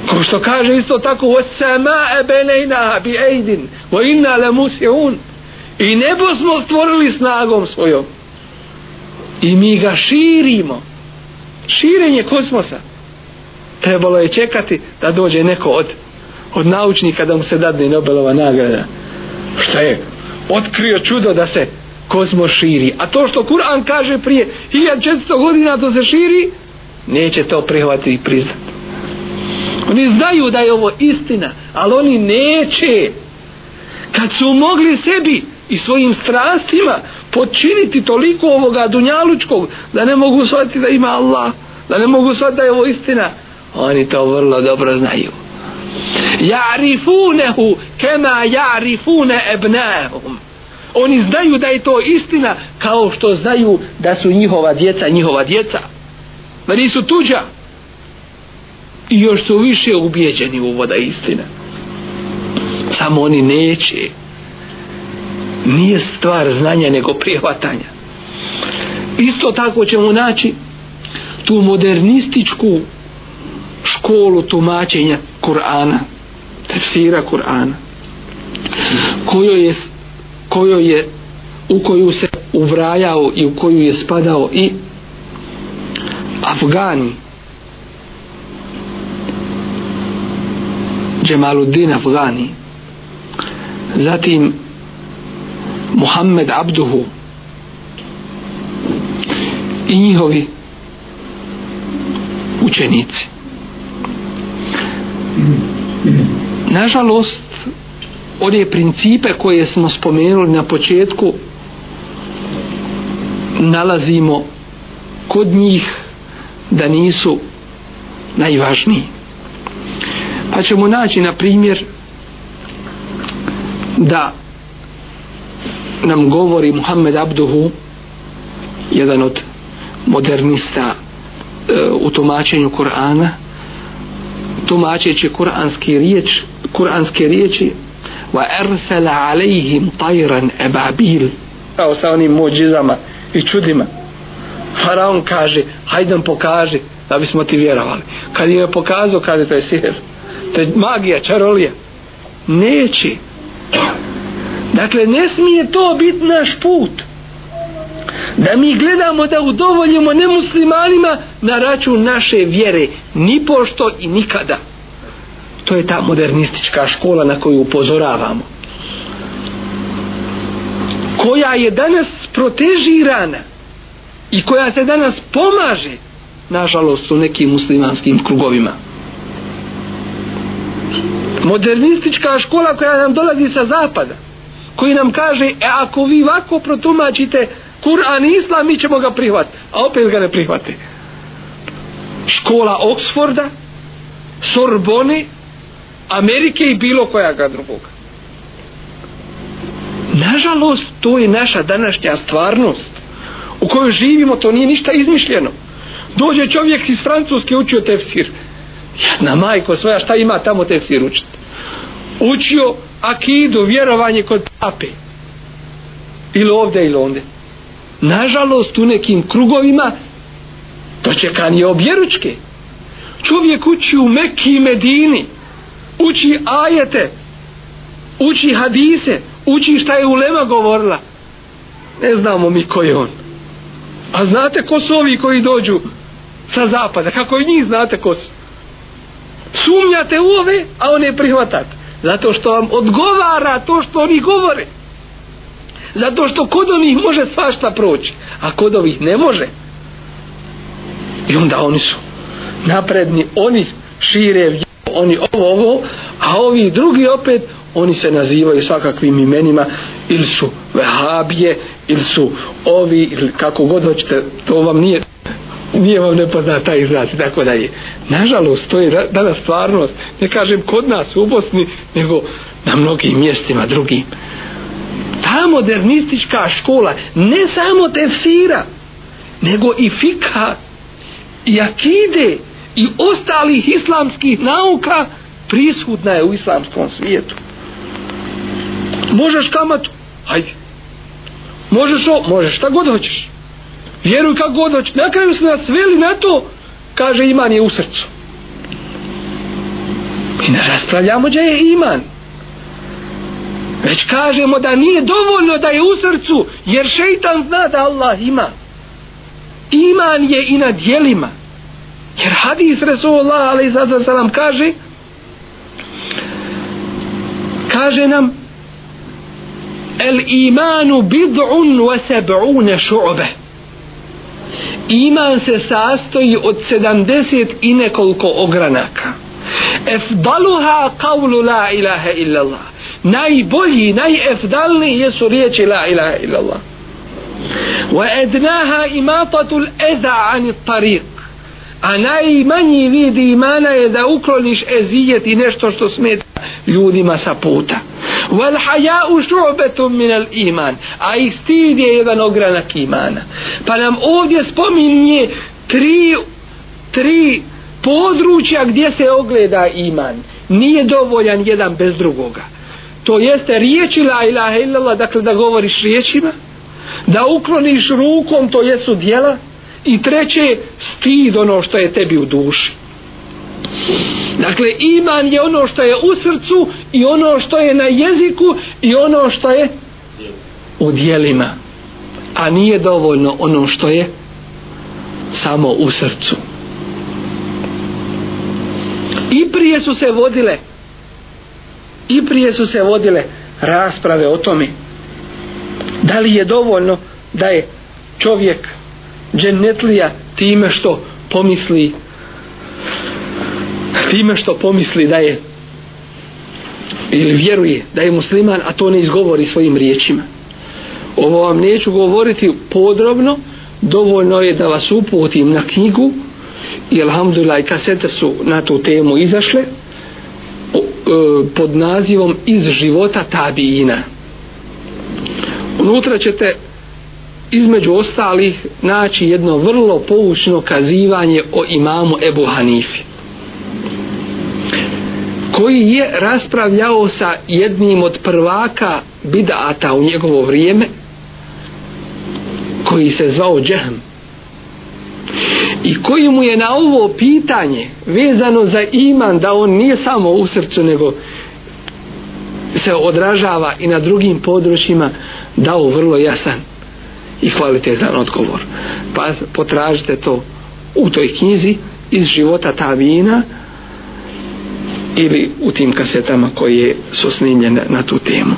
S1: Kao što kaže isto tako, وَسَمَاءَ بَلَيْنَا بِأَيْدٍ وَإِنَّا لَمُسِعُونَ I nebo smo stvorili snagom svojom. I mi ga širimo. Širenje kosmosa. Trebalo je čekati da dođe neko od, od naučnika da mu se dadne Nobelova nagrada. Šta je? Otkrio čudo da se kozmo širi. A to što Kur'an kaže prije 1400 godina to se širi, neće to prihvatiti i priznati. Oni znaju da je ovo istina, ali oni neće. Kad su mogli sebi i svojim strastima počiniti toliko ovoga dunjalučkog da ne mogu shvatiti da ima Allah, da ne mogu shvatiti da je ovo istina, oni to vrlo dobro znaju. Ja'rifunehu kema ja'rifune ebnehum oni znaju da je to istina kao što znaju da su njihova djeca njihova djeca da nisu tuđa i još su više ubijeđeni u voda istina samo oni neće nije stvar znanja nego prihvatanja isto tako ćemo naći tu modernističku školu tumačenja Kur'ana tefsira Kur'ana kojoj je kojoj je u koju se uvrajao i u koju je spadao i Afgani Džemaluddin Afgani zatim Muhammed Abduhu i njihovi učenici nažalost one principe koje smo spomenuli na početku nalazimo kod njih da nisu najvažniji. Pa ćemo naći na primjer da nam govori Muhammed Abduhu jedan od modernista e, u tumačenju Kur'ana tumačeći kur'anski riječ kur'anske riječi wa arsala alayhim tayran ababil kao sa onim muđizama i čudima faraon kaže hajdem pokaži da bismo ti vjerovali kad im je pokazao kaže to je sihir to je magija čarolija neće dakle ne smije to biti naš put da mi gledamo da udovoljimo nemuslimanima na račun naše vjere ni pošto i nikada to je ta modernistička škola na koju upozoravamo koja je danas protežirana i koja se danas pomaže nažalost u nekim muslimanskim krugovima modernistička škola koja nam dolazi sa zapada koji nam kaže e, ako vi ovako protumačite Kur'an i Islam mi ćemo ga prihvat a opet ga ne prihvate škola Oxforda Sorbonne Amerike i bilo koja ga drugoga. Nažalost, to je naša današnja stvarnost u kojoj živimo, to nije ništa izmišljeno. Dođe čovjek iz Francuske učio tefsir. Jedna majko svoja, šta ima tamo tefsir učiti? Učio akidu, vjerovanje kod pape. Ili ovde, ili onde. Nažalost, u nekim krugovima to čekanje objeručke. Čovjek uči u Mekki i Medini uči ajete uči hadise uči šta je ulema govorila ne znamo mi ko je on a znate ko su ovi koji dođu sa zapada kako i njih znate ko su sumnjate u ove a one prihvatate zato što vam odgovara to što oni govore zato što kod onih može svašta proći a kod ovih ne može i onda oni su napredni oni šire vjeru oni ovo, ovo, a ovi drugi opet, oni se nazivaju svakakvim imenima, ili su vehabije, ili su ovi, ili kako god hoćete, to vam nije nije vam nepoznat taj izraz i tako dalje. Nažalost, to je danas stvarnost, ne kažem kod nas u Bosni, nego na mnogim mjestima drugim. Ta modernistička škola, ne samo tefsira, nego i fika i akide, i ostalih islamskih nauka prishudna je u islamskom svijetu. Možeš kamatu? Hajde. Možeš o, Možeš, šta god hoćeš. Vjeruj kako god hoćeš. Na kraju su nas veli na to, kaže iman je u srcu. Mi ne raspravljamo da je iman. Već kažemo da nije dovoljno da je u srcu, jer šeitan zna da Allah ima. Iman je i na dijelima. Jer hadis Resulullah ali sada se nam kaže kaže nam el imanu bid'un wa seb'une šu'be iman se sastoji od sedamdeset i nekoliko ogranaka efdaluha qavlu la ilaha illallah najbolji, najefdalni jesu riječi la ilaha illallah wa ednaha imatatul eza anit tariq a najmanji vid imana je da ukloniš ezijet i nešto što smeta ljudima sa puta wal haya shu'batun min al iman a istid je jedan ogranak imana pa nam ovdje spominje tri tri područja gdje se ogleda iman nije dovoljan jedan bez drugoga to jeste riječi la ilaha illallah dakle da govoriš riječima da ukloniš rukom to jesu djela i treće stid ono što je tebi u duši dakle iman je ono što je u srcu i ono što je na jeziku i ono što je u dijelima a nije dovoljno ono što je samo u srcu i prije su se vodile i prije su se vodile rasprave o tome da li je dovoljno da je čovjek džennetlija time što pomisli time što pomisli da je ili vjeruje da je musliman a to ne izgovori svojim riječima ovo vam neću govoriti podrobno dovoljno je da vas uputim na knjigu i alhamdulillah i kasete su na tu temu izašle e, pod nazivom iz života tabijina unutra ćete između ostalih naći jedno vrlo poučno kazivanje o imamu Ebu Hanifi koji je raspravljao sa jednim od prvaka bidata u njegovo vrijeme koji se zvao Džehm i koji mu je na ovo pitanje vezano za iman da on nije samo u srcu nego se odražava i na drugim područjima dao vrlo jasan i kvalitetan odgovor. Pa potražite to u toj knjizi iz života ta vina ili u tim kasetama koje su snimljene na tu temu.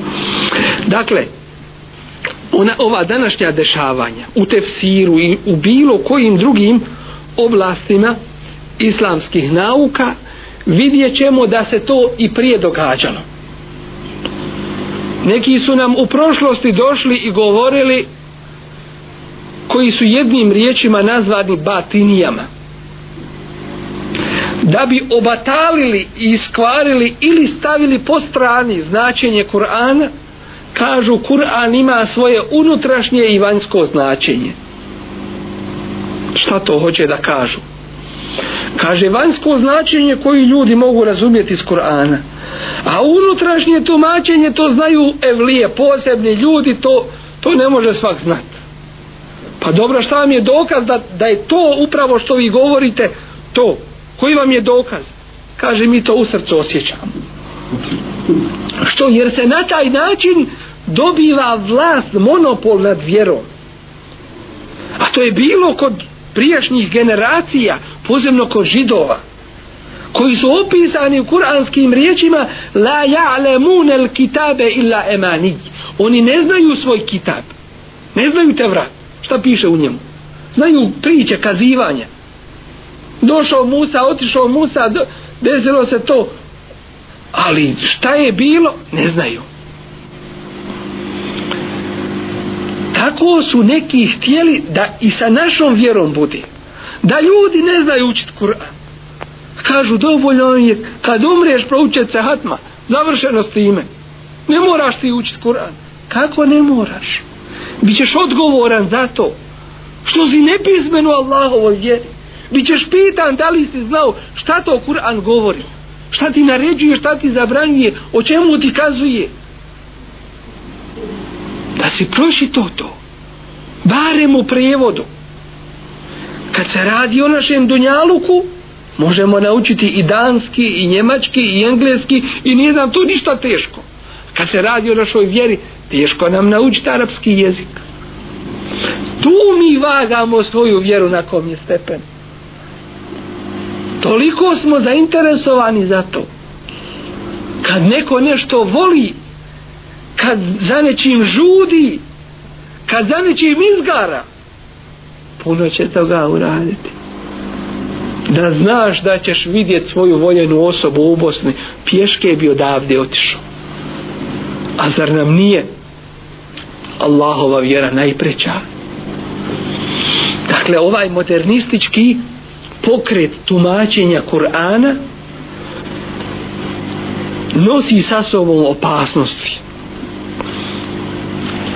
S1: Dakle, ona, ova današnja dešavanja u tefsiru i u bilo kojim drugim oblastima islamskih nauka vidjet ćemo da se to i prije događalo. Neki su nam u prošlosti došli i govorili koji su jednim riječima nazvani batinijama da bi obatalili i iskvarili ili stavili po strani značenje Kur'ana kažu Kur'an ima svoje unutrašnje i vanjsko značenje šta to hoće da kažu kaže vanjsko značenje koji ljudi mogu razumjeti iz Kur'ana a unutrašnje tumačenje to znaju evlije posebni ljudi to, to ne može svak znati Pa dobro, šta vam je dokaz da, da je to upravo što vi govorite to? Koji vam je dokaz? Kaže, mi to u srcu osjećamo. Što? Jer se na taj način dobiva vlast, monopol nad vjerom. A to je bilo kod priješnjih generacija, posebno kod židova, koji su opisani u kuranskim riječima la ja'lemunel kitabe illa emani. Oni ne znaju svoj kitab. Ne znaju te vrat šta piše u njemu znaju priče kazivanje došao Musa otišao Musa do, desilo se to ali šta je bilo ne znaju tako su neki htjeli da i sa našom vjerom budi da ljudi ne znaju učit Kur'an kažu dovoljno je kad umriješ proučet se hatma završeno s time ne moraš ti učit Kur'an kako ne moraš Bićeš odgovoran za to. Što si nepismenu Allahovo vjeri. Bićeš pitan da li si znao šta to Kur'an govori. Šta ti naređuje, šta ti zabranjuje, o čemu ti kazuje. Da si proši to to. Barem u prijevodu. Kad se radi o našem dunjaluku, možemo naučiti i danski, i njemački, i engleski, i nije nam to ništa teško kad se radi o našoj vjeri teško nam naučiti arapski jezik tu mi vagamo svoju vjeru na kom je stepen toliko smo zainteresovani za to kad neko nešto voli kad za nečim žudi kad za nečim izgara puno će toga uraditi da znaš da ćeš vidjeti svoju voljenu osobu u Bosni pješke bi odavde otišao a zar nam nije Allahova vjera najpreća dakle ovaj modernistički pokret tumačenja Kur'ana nosi sa sobom opasnosti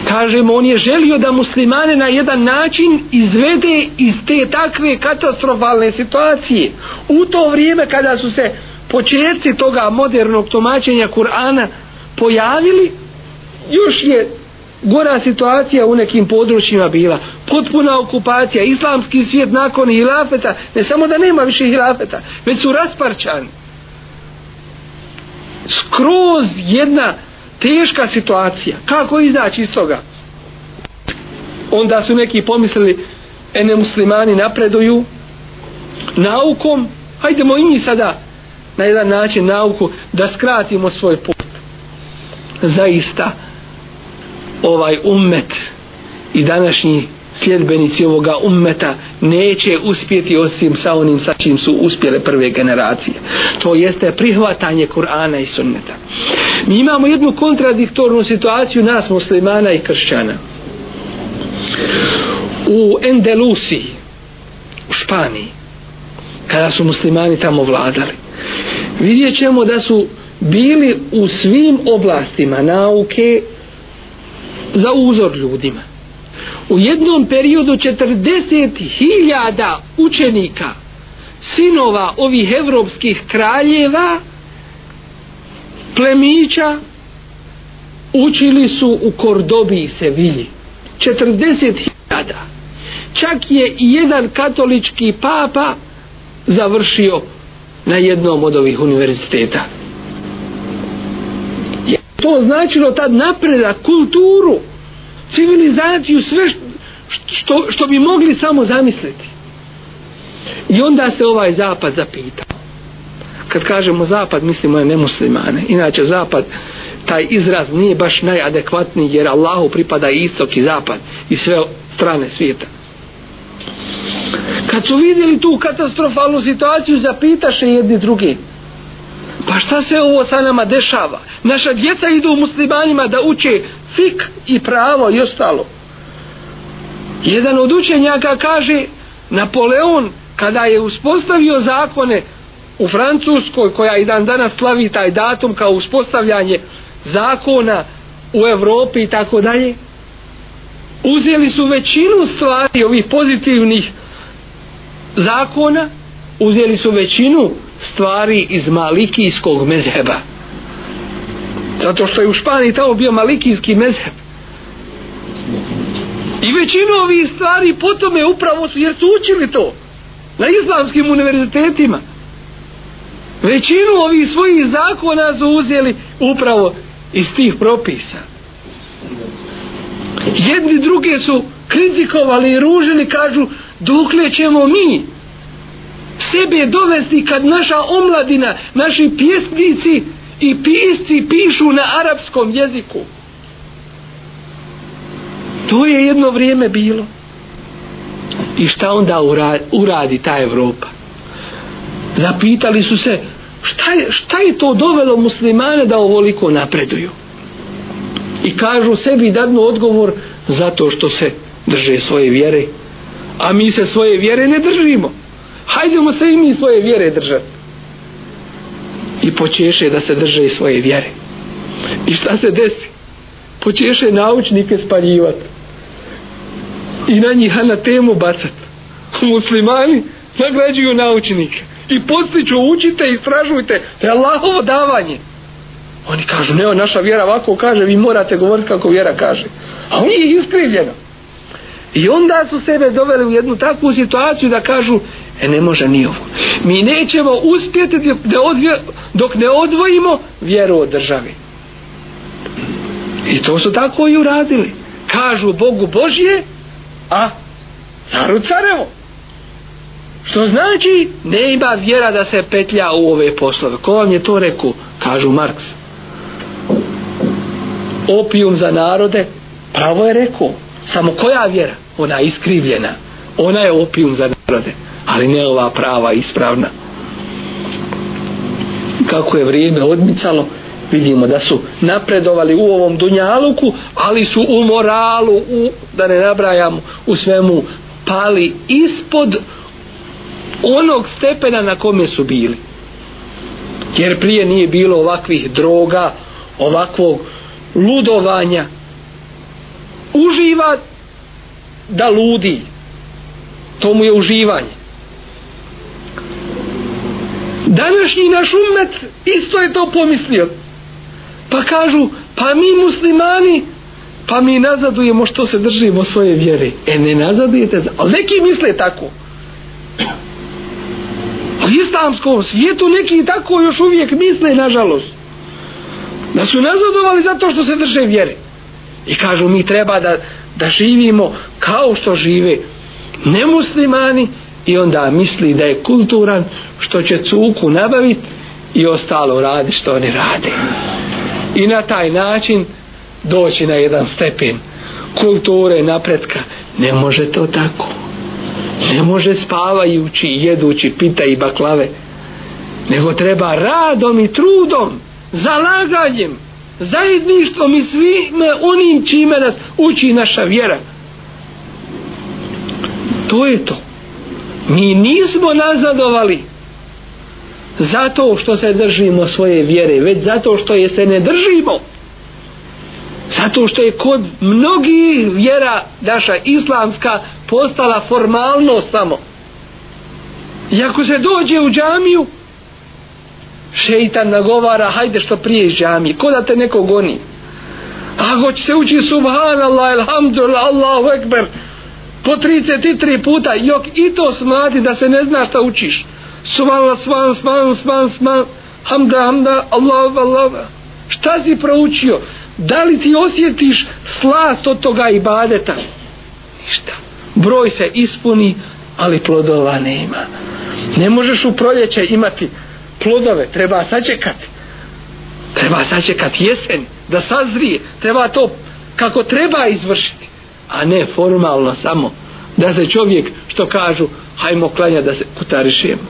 S1: kažemo on je želio da muslimane na jedan način izvede iz te takve katastrofalne situacije u to vrijeme kada su se početci toga modernog tumačenja Kur'ana pojavili još je gora situacija u nekim područjima bila potpuna okupacija islamski svijet nakon hilafeta ne samo da nema više hilafeta već su rasparčani skroz jedna teška situacija kako izaći iz toga onda su neki pomislili ene muslimani napreduju naukom hajdemo i mi sada na jedan način nauku da skratimo svoj put zaista ovaj ummet i današnji sljedbenici ovoga ummeta neće uspjeti osim sa onim sa čim su uspjele prve generacije. To jeste prihvatanje Kur'ana i sunneta. Mi imamo jednu kontradiktornu situaciju nas muslimana i kršćana. U Endelusiji, u Španiji, kada su muslimani tamo vladali, vidjet ćemo da su bili u svim oblastima nauke za uzor ljudima. U jednom periodu 40.000 učenika, sinova ovih evropskih kraljeva, plemića, učili su u Kordobi i Sevilji. 40.000. Čak je i jedan katolički papa završio na jednom od ovih univerziteta to značilo tad napreda kulturu civilizaciju sve što, što, što bi mogli samo zamisliti i onda se ovaj zapad zapitao kad kažemo zapad mislimo je nemuslimane inače zapad taj izraz nije baš najadekvatniji jer Allahu pripada istok i zapad i sve strane svijeta kad su vidjeli tu katastrofalnu situaciju zapitaše jedni drugi pa šta se ovo sa nama dešava? Naša djeca idu muslimanima da uče fik i pravo i ostalo. Jedan od učenjaka kaže, Napoleon, kada je uspostavio zakone u Francuskoj, koja i dan danas slavi taj datum kao uspostavljanje zakona u Evropi i tako dalje, uzeli su većinu stvari ovih pozitivnih zakona, uzeli su većinu stvari iz malikijskog mezheba zato što je u Španiji tamo bio malikijski mezheb i većina ovih stvari po tome upravo su jer su učili to na islamskim univerzitetima većinu ovih svojih zakona su uzeli upravo iz tih propisa jedni druge su kritikovali i ružili kažu dokle ćemo mi sebe dovesti kad naša omladina, naši pjesnici i pisci pišu na arapskom jeziku. To je jedno vrijeme bilo. I šta onda uradi, uradi ta Evropa? Zapitali su se šta je, šta je to dovelo muslimane da ovoliko napreduju? I kažu sebi dadno odgovor zato što se drže svoje vjere. A mi se svoje vjere ne držimo hajdemo se i mi svoje vjere držati. I počeše da se drže i svoje vjere. I šta se desi? Počeše naučnike spaljivati. I na njih na temu bacati. Muslimani nagrađuju naučnike. I postiću, učite i stražujte. To je Allahovo davanje. Oni kažu, ne, naša vjera ovako kaže, vi morate govoriti kako vjera kaže. A on je iskrivljeno. I onda su sebe doveli u jednu takvu situaciju da kažu, E ne može ni ovo. Mi nećemo uspjeti da odvje, dok ne odvojimo vjeru od državi. I to su tako i uradili. Kažu Bogu Božje, a caru carevo. Što znači, ne ima vjera da se petlja u ove poslove. Ko vam je to rekao? Kažu Marks. Opium za narode, pravo je rekao. Samo koja vjera? Ona iskrivljena ona je opijum za narode ali ne ova prava ispravna kako je vrijeme odmicalo vidimo da su napredovali u ovom dunjaluku ali su u moralu u, da ne nabrajam u svemu pali ispod onog stepena na kome su bili jer prije nije bilo ovakvih droga ovakvog ludovanja uživa da ludi to mu je uživanje današnji naš umet isto je to pomislio pa kažu pa mi muslimani pa mi nazadujemo što se držimo svoje vjere e ne nazadujete ali neki misle tako u islamskom svijetu neki tako još uvijek misle nažalost da su nazadovali zato što se drže vjere i kažu mi treba da, da živimo kao što žive nemuslimani i onda misli da je kulturan što će cuku nabaviti i ostalo radi što oni rade. I na taj način doći na jedan stepen kulture napretka. Ne može to tako. Ne može spavajući, jedući, pita i baklave. Nego treba radom i trudom, zalaganjem, zajedništvom i svime onim čime nas uči naša vjera to je to. Mi nismo nazadovali zato što se držimo svoje vjere, već zato što je se ne držimo. Zato što je kod mnogih vjera naša islamska postala formalno samo. I ako se dođe u džamiju, šeitan nagovara, hajde što prije iz džamije, ko da te neko goni? A ako će se ući, subhanallah, elhamdulillah, Allahu ekber, Allahu ekber, po 33 puta jok i to smati da se ne zna šta učiš suvala svan svan svan svan hamda hamda Allah Allah šta si proučio da li ti osjetiš slast od toga ibadeta ništa broj se ispuni ali plodova nema ne možeš u proljeće imati plodove treba sačekati treba sačekati jesen da sazrije treba to kako treba izvršiti a ne formalno samo da se čovjek što kažu hajmo klanja da se kutarišemo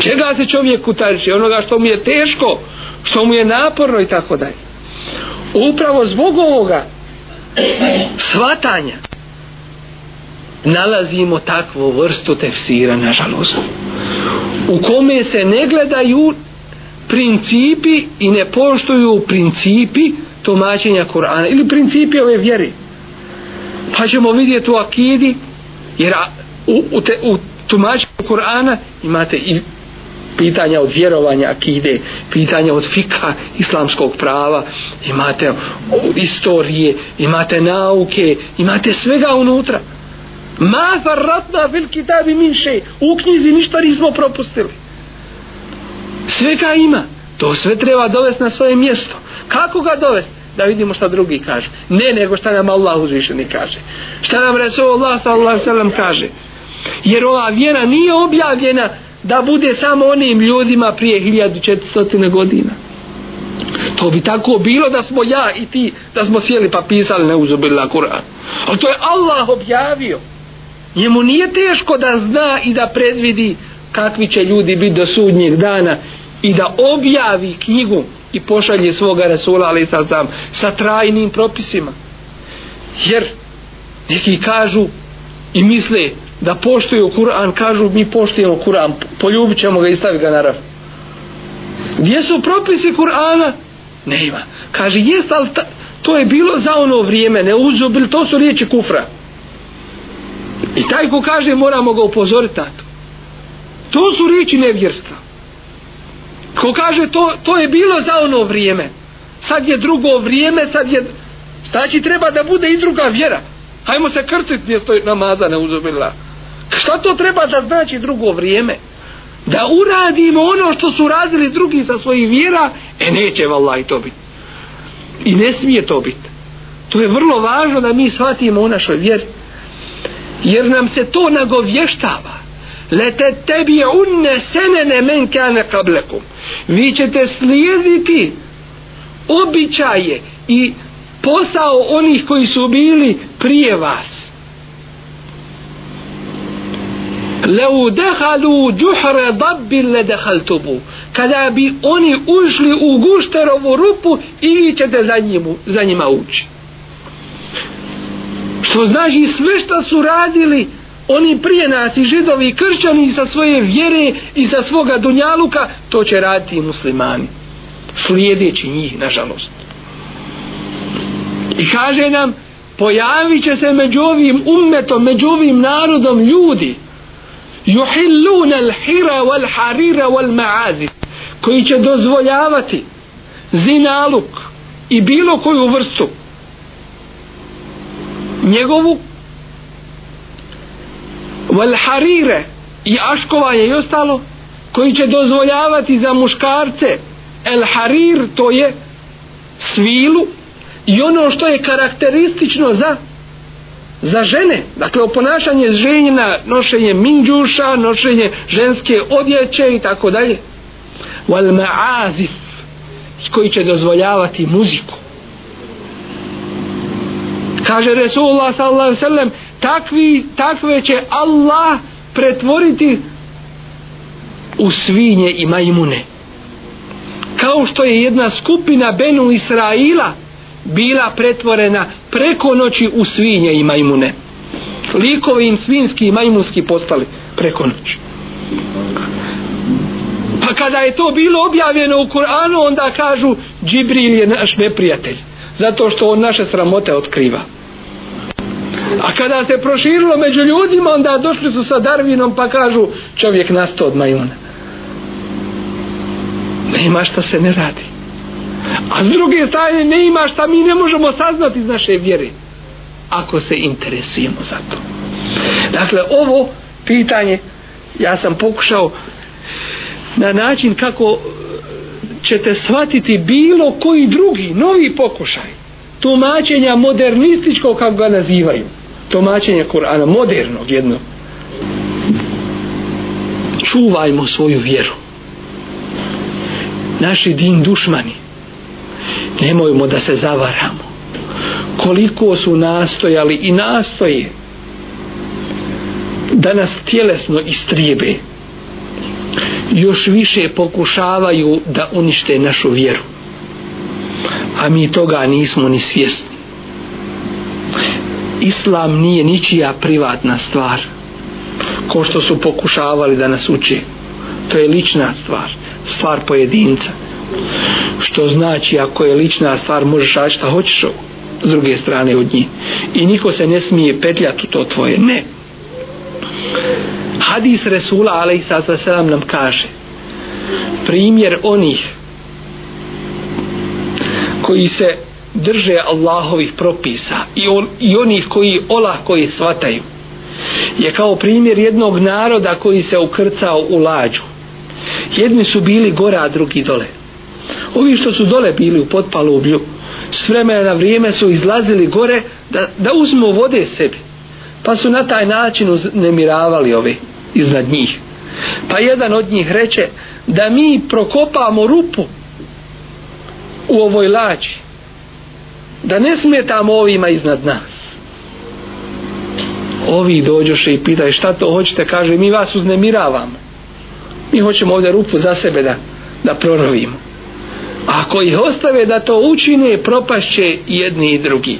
S1: čega se čovjek kutariše onoga što mu je teško što mu je naporno i tako dalje upravo zbog ovoga svatanja nalazimo takvu vrstu tefsira nažalost u kome se ne gledaju principi i ne poštuju principi tumačenja Kur'ana ili principi ove vjere pa ćemo vidjeti u akidi jer u, u, te, u tumačenju Kur'ana imate i pitanja od vjerovanja akide, pitanja od fika islamskog prava, imate od istorije, imate nauke, imate svega unutra. Ma farratna fil kitabi minše, u knjizi ništa nismo propustili. Svega ima. To sve treba dovesti na svoje mjesto. Kako ga dovesti? Da vidimo šta drugi kaže. Ne nego šta nam Allah uzvišeni kaže. Šta nam Resulullah sallallahu alaihi sallam kaže. Jer ova vjera nije objavljena da bude samo onim ljudima prije 1400 godina. To bi tako bilo da smo ja i ti, da smo sjeli pa pisali na uzubila Kur'an. Ali to je Allah objavio. Njemu nije teško da zna i da predvidi kakvi će ljudi biti do sudnjeg dana i da objavi knjigu i pošalje svoga Rasula ali sad sam, sa trajnim propisima jer neki kažu i misle da poštuju Kur'an kažu mi poštujemo Kur'an poljubit ćemo ga i stavi ga na raf gdje su propisi Kur'ana ne ima kaže jest ali ta, to je bilo za ono vrijeme ne uzubili to su riječi kufra i taj ko kaže moramo ga upozoriti na to to su riječi nevjerstva ko kaže to, to je bilo za ono vrijeme sad je drugo vrijeme sad je znači treba da bude i druga vjera hajmo se krtiti mjesto namaza ne uzubila šta to treba da znači drugo vrijeme da uradimo ono što su radili drugi sa svojih vjera e neće vallaj to biti i ne smije to biti to je vrlo važno da mi shvatimo u našoj vjeri jer nam se to nagovještava lete tebi unne senene men kane kablekom vi ćete slijediti običaje i posao onih koji su bili prije vas leu dehalu džuhre dabbin le dehaltubu kada bi oni ušli u gušterovu rupu i vi ćete za, njimu, za njima ući što znači sve što su radili oni prije nas i židovi i kršćani sa svoje vjere i sa svoga dunjaluka to će raditi i muslimani slijedeći njih nažalost i kaže nam pojavit će se među ovim umetom među ovim narodom ljudi yuhilluna alhira wal harira wal ma'azi koji će dozvoljavati zinaluk i bilo koju vrstu njegovu valharire i aškovanje i ostalo koji će dozvoljavati za muškarce el harir to je svilu i ono što je karakteristično za za žene dakle oponašanje žena nošenje minđuša nošenje ženske odjeće i tako dalje wal ma'azif koji će dozvoljavati muziku kaže Resulullah sallallahu alaihi takvi, takve će Allah pretvoriti u svinje i majmune kao što je jedna skupina Benu Israila bila pretvorena preko noći u svinje i majmune likovi im svinski i majmunski postali preko noći pa kada je to bilo objavljeno u Kur'anu onda kažu Džibril je naš neprijatelj zato što on naše sramote otkriva A kada se proširilo među ljudima, onda došli su sa Darwinom pa kažu čovjek nastao od majuna. Nema šta se ne radi. A s druge strane ne ima šta mi ne možemo saznati iz naše vjere. Ako se interesujemo za to. Dakle, ovo pitanje ja sam pokušao na način kako e, ćete shvatiti bilo koji drugi, novi pokušaj tumačenja modernističkog kako ga nazivaju tomačenja Kur'ana, modernog jedno. Čuvajmo svoju vjeru. Naši din dušmani, nemojmo da se zavaramo. Koliko su nastojali i nastoje da nas tjelesno istrijebe, još više pokušavaju da unište našu vjeru. A mi toga nismo ni svjesni islam nije ničija privatna stvar ko što su pokušavali da nas uči to je lična stvar stvar pojedinca što znači ako je lična stvar možeš raditi šta hoćeš s druge strane od njih i niko se ne smije petljati u to tvoje ne hadis Resula a.s. nam kaže primjer onih koji se drže Allahovih propisa i, on, i onih koji olako je svataju je kao primjer jednog naroda koji se ukrcao u lađu jedni su bili gore a drugi dole ovi što su dole bili u potpalublju s vremena na vrijeme su izlazili gore da, da uzmu vode sebi pa su na taj način uznemiravali ovi iznad njih pa jedan od njih reče da mi prokopamo rupu u ovoj lađi da ne smetamo ovima iznad nas. Ovi dođoše i pitaju šta to hoćete, kaže mi vas uznemiravamo. Mi hoćemo ovdje rupu za sebe da, da prorovimo. Ako ih ostave da to učine, propašće jedni i drugi.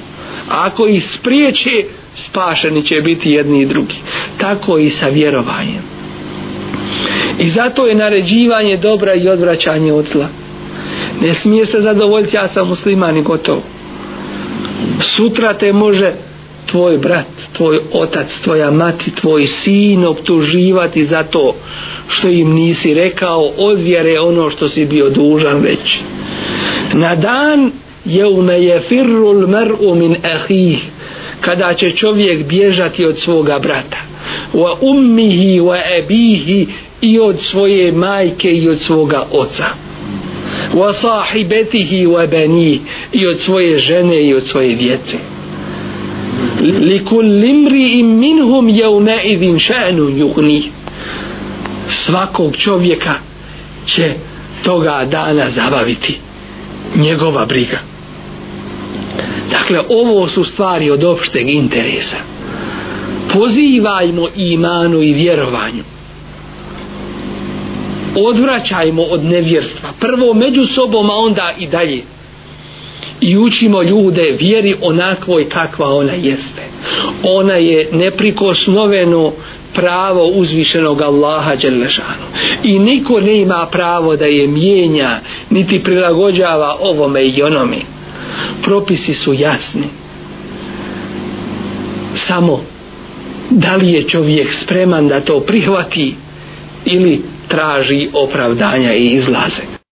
S1: Ako ih spriječe, spašeni će biti jedni i drugi. Tako i sa vjerovanjem. I zato je naređivanje dobra i odvraćanje od zla. Ne smije se zadovoljiti, ja sam musliman i gotovo sutra te može tvoj brat, tvoj otac, tvoja mati, tvoj sin optuživati za to što im nisi rekao od vjere ono što si bio dužan već. Na dan je ume je firrul mar'u min ahih kada će čovjek bježati od svoga brata wa ummihi wa abihi i od svoje majke i od svoga oca wa sahibetihi wa bani i od svoje žene i od svoje djece li kullimri im minhum jevme idin še'nu njuhni svakog čovjeka će toga dana zabaviti njegova briga dakle ovo su stvari od opšteg interesa pozivajmo imanu i vjerovanju odvraćajmo od nevjerstva. Prvo među sobom, a onda i dalje. I učimo ljude vjeri onakvoj kakva ona jeste. Ona je neprikosnoveno pravo uzvišenog Allaha Đelešanu. I niko ne ima pravo da je mijenja, niti prilagođava ovome i onome. Propisi su jasni. Samo da li je čovjek spreman da to prihvati ili traži opravdanja i izlaze.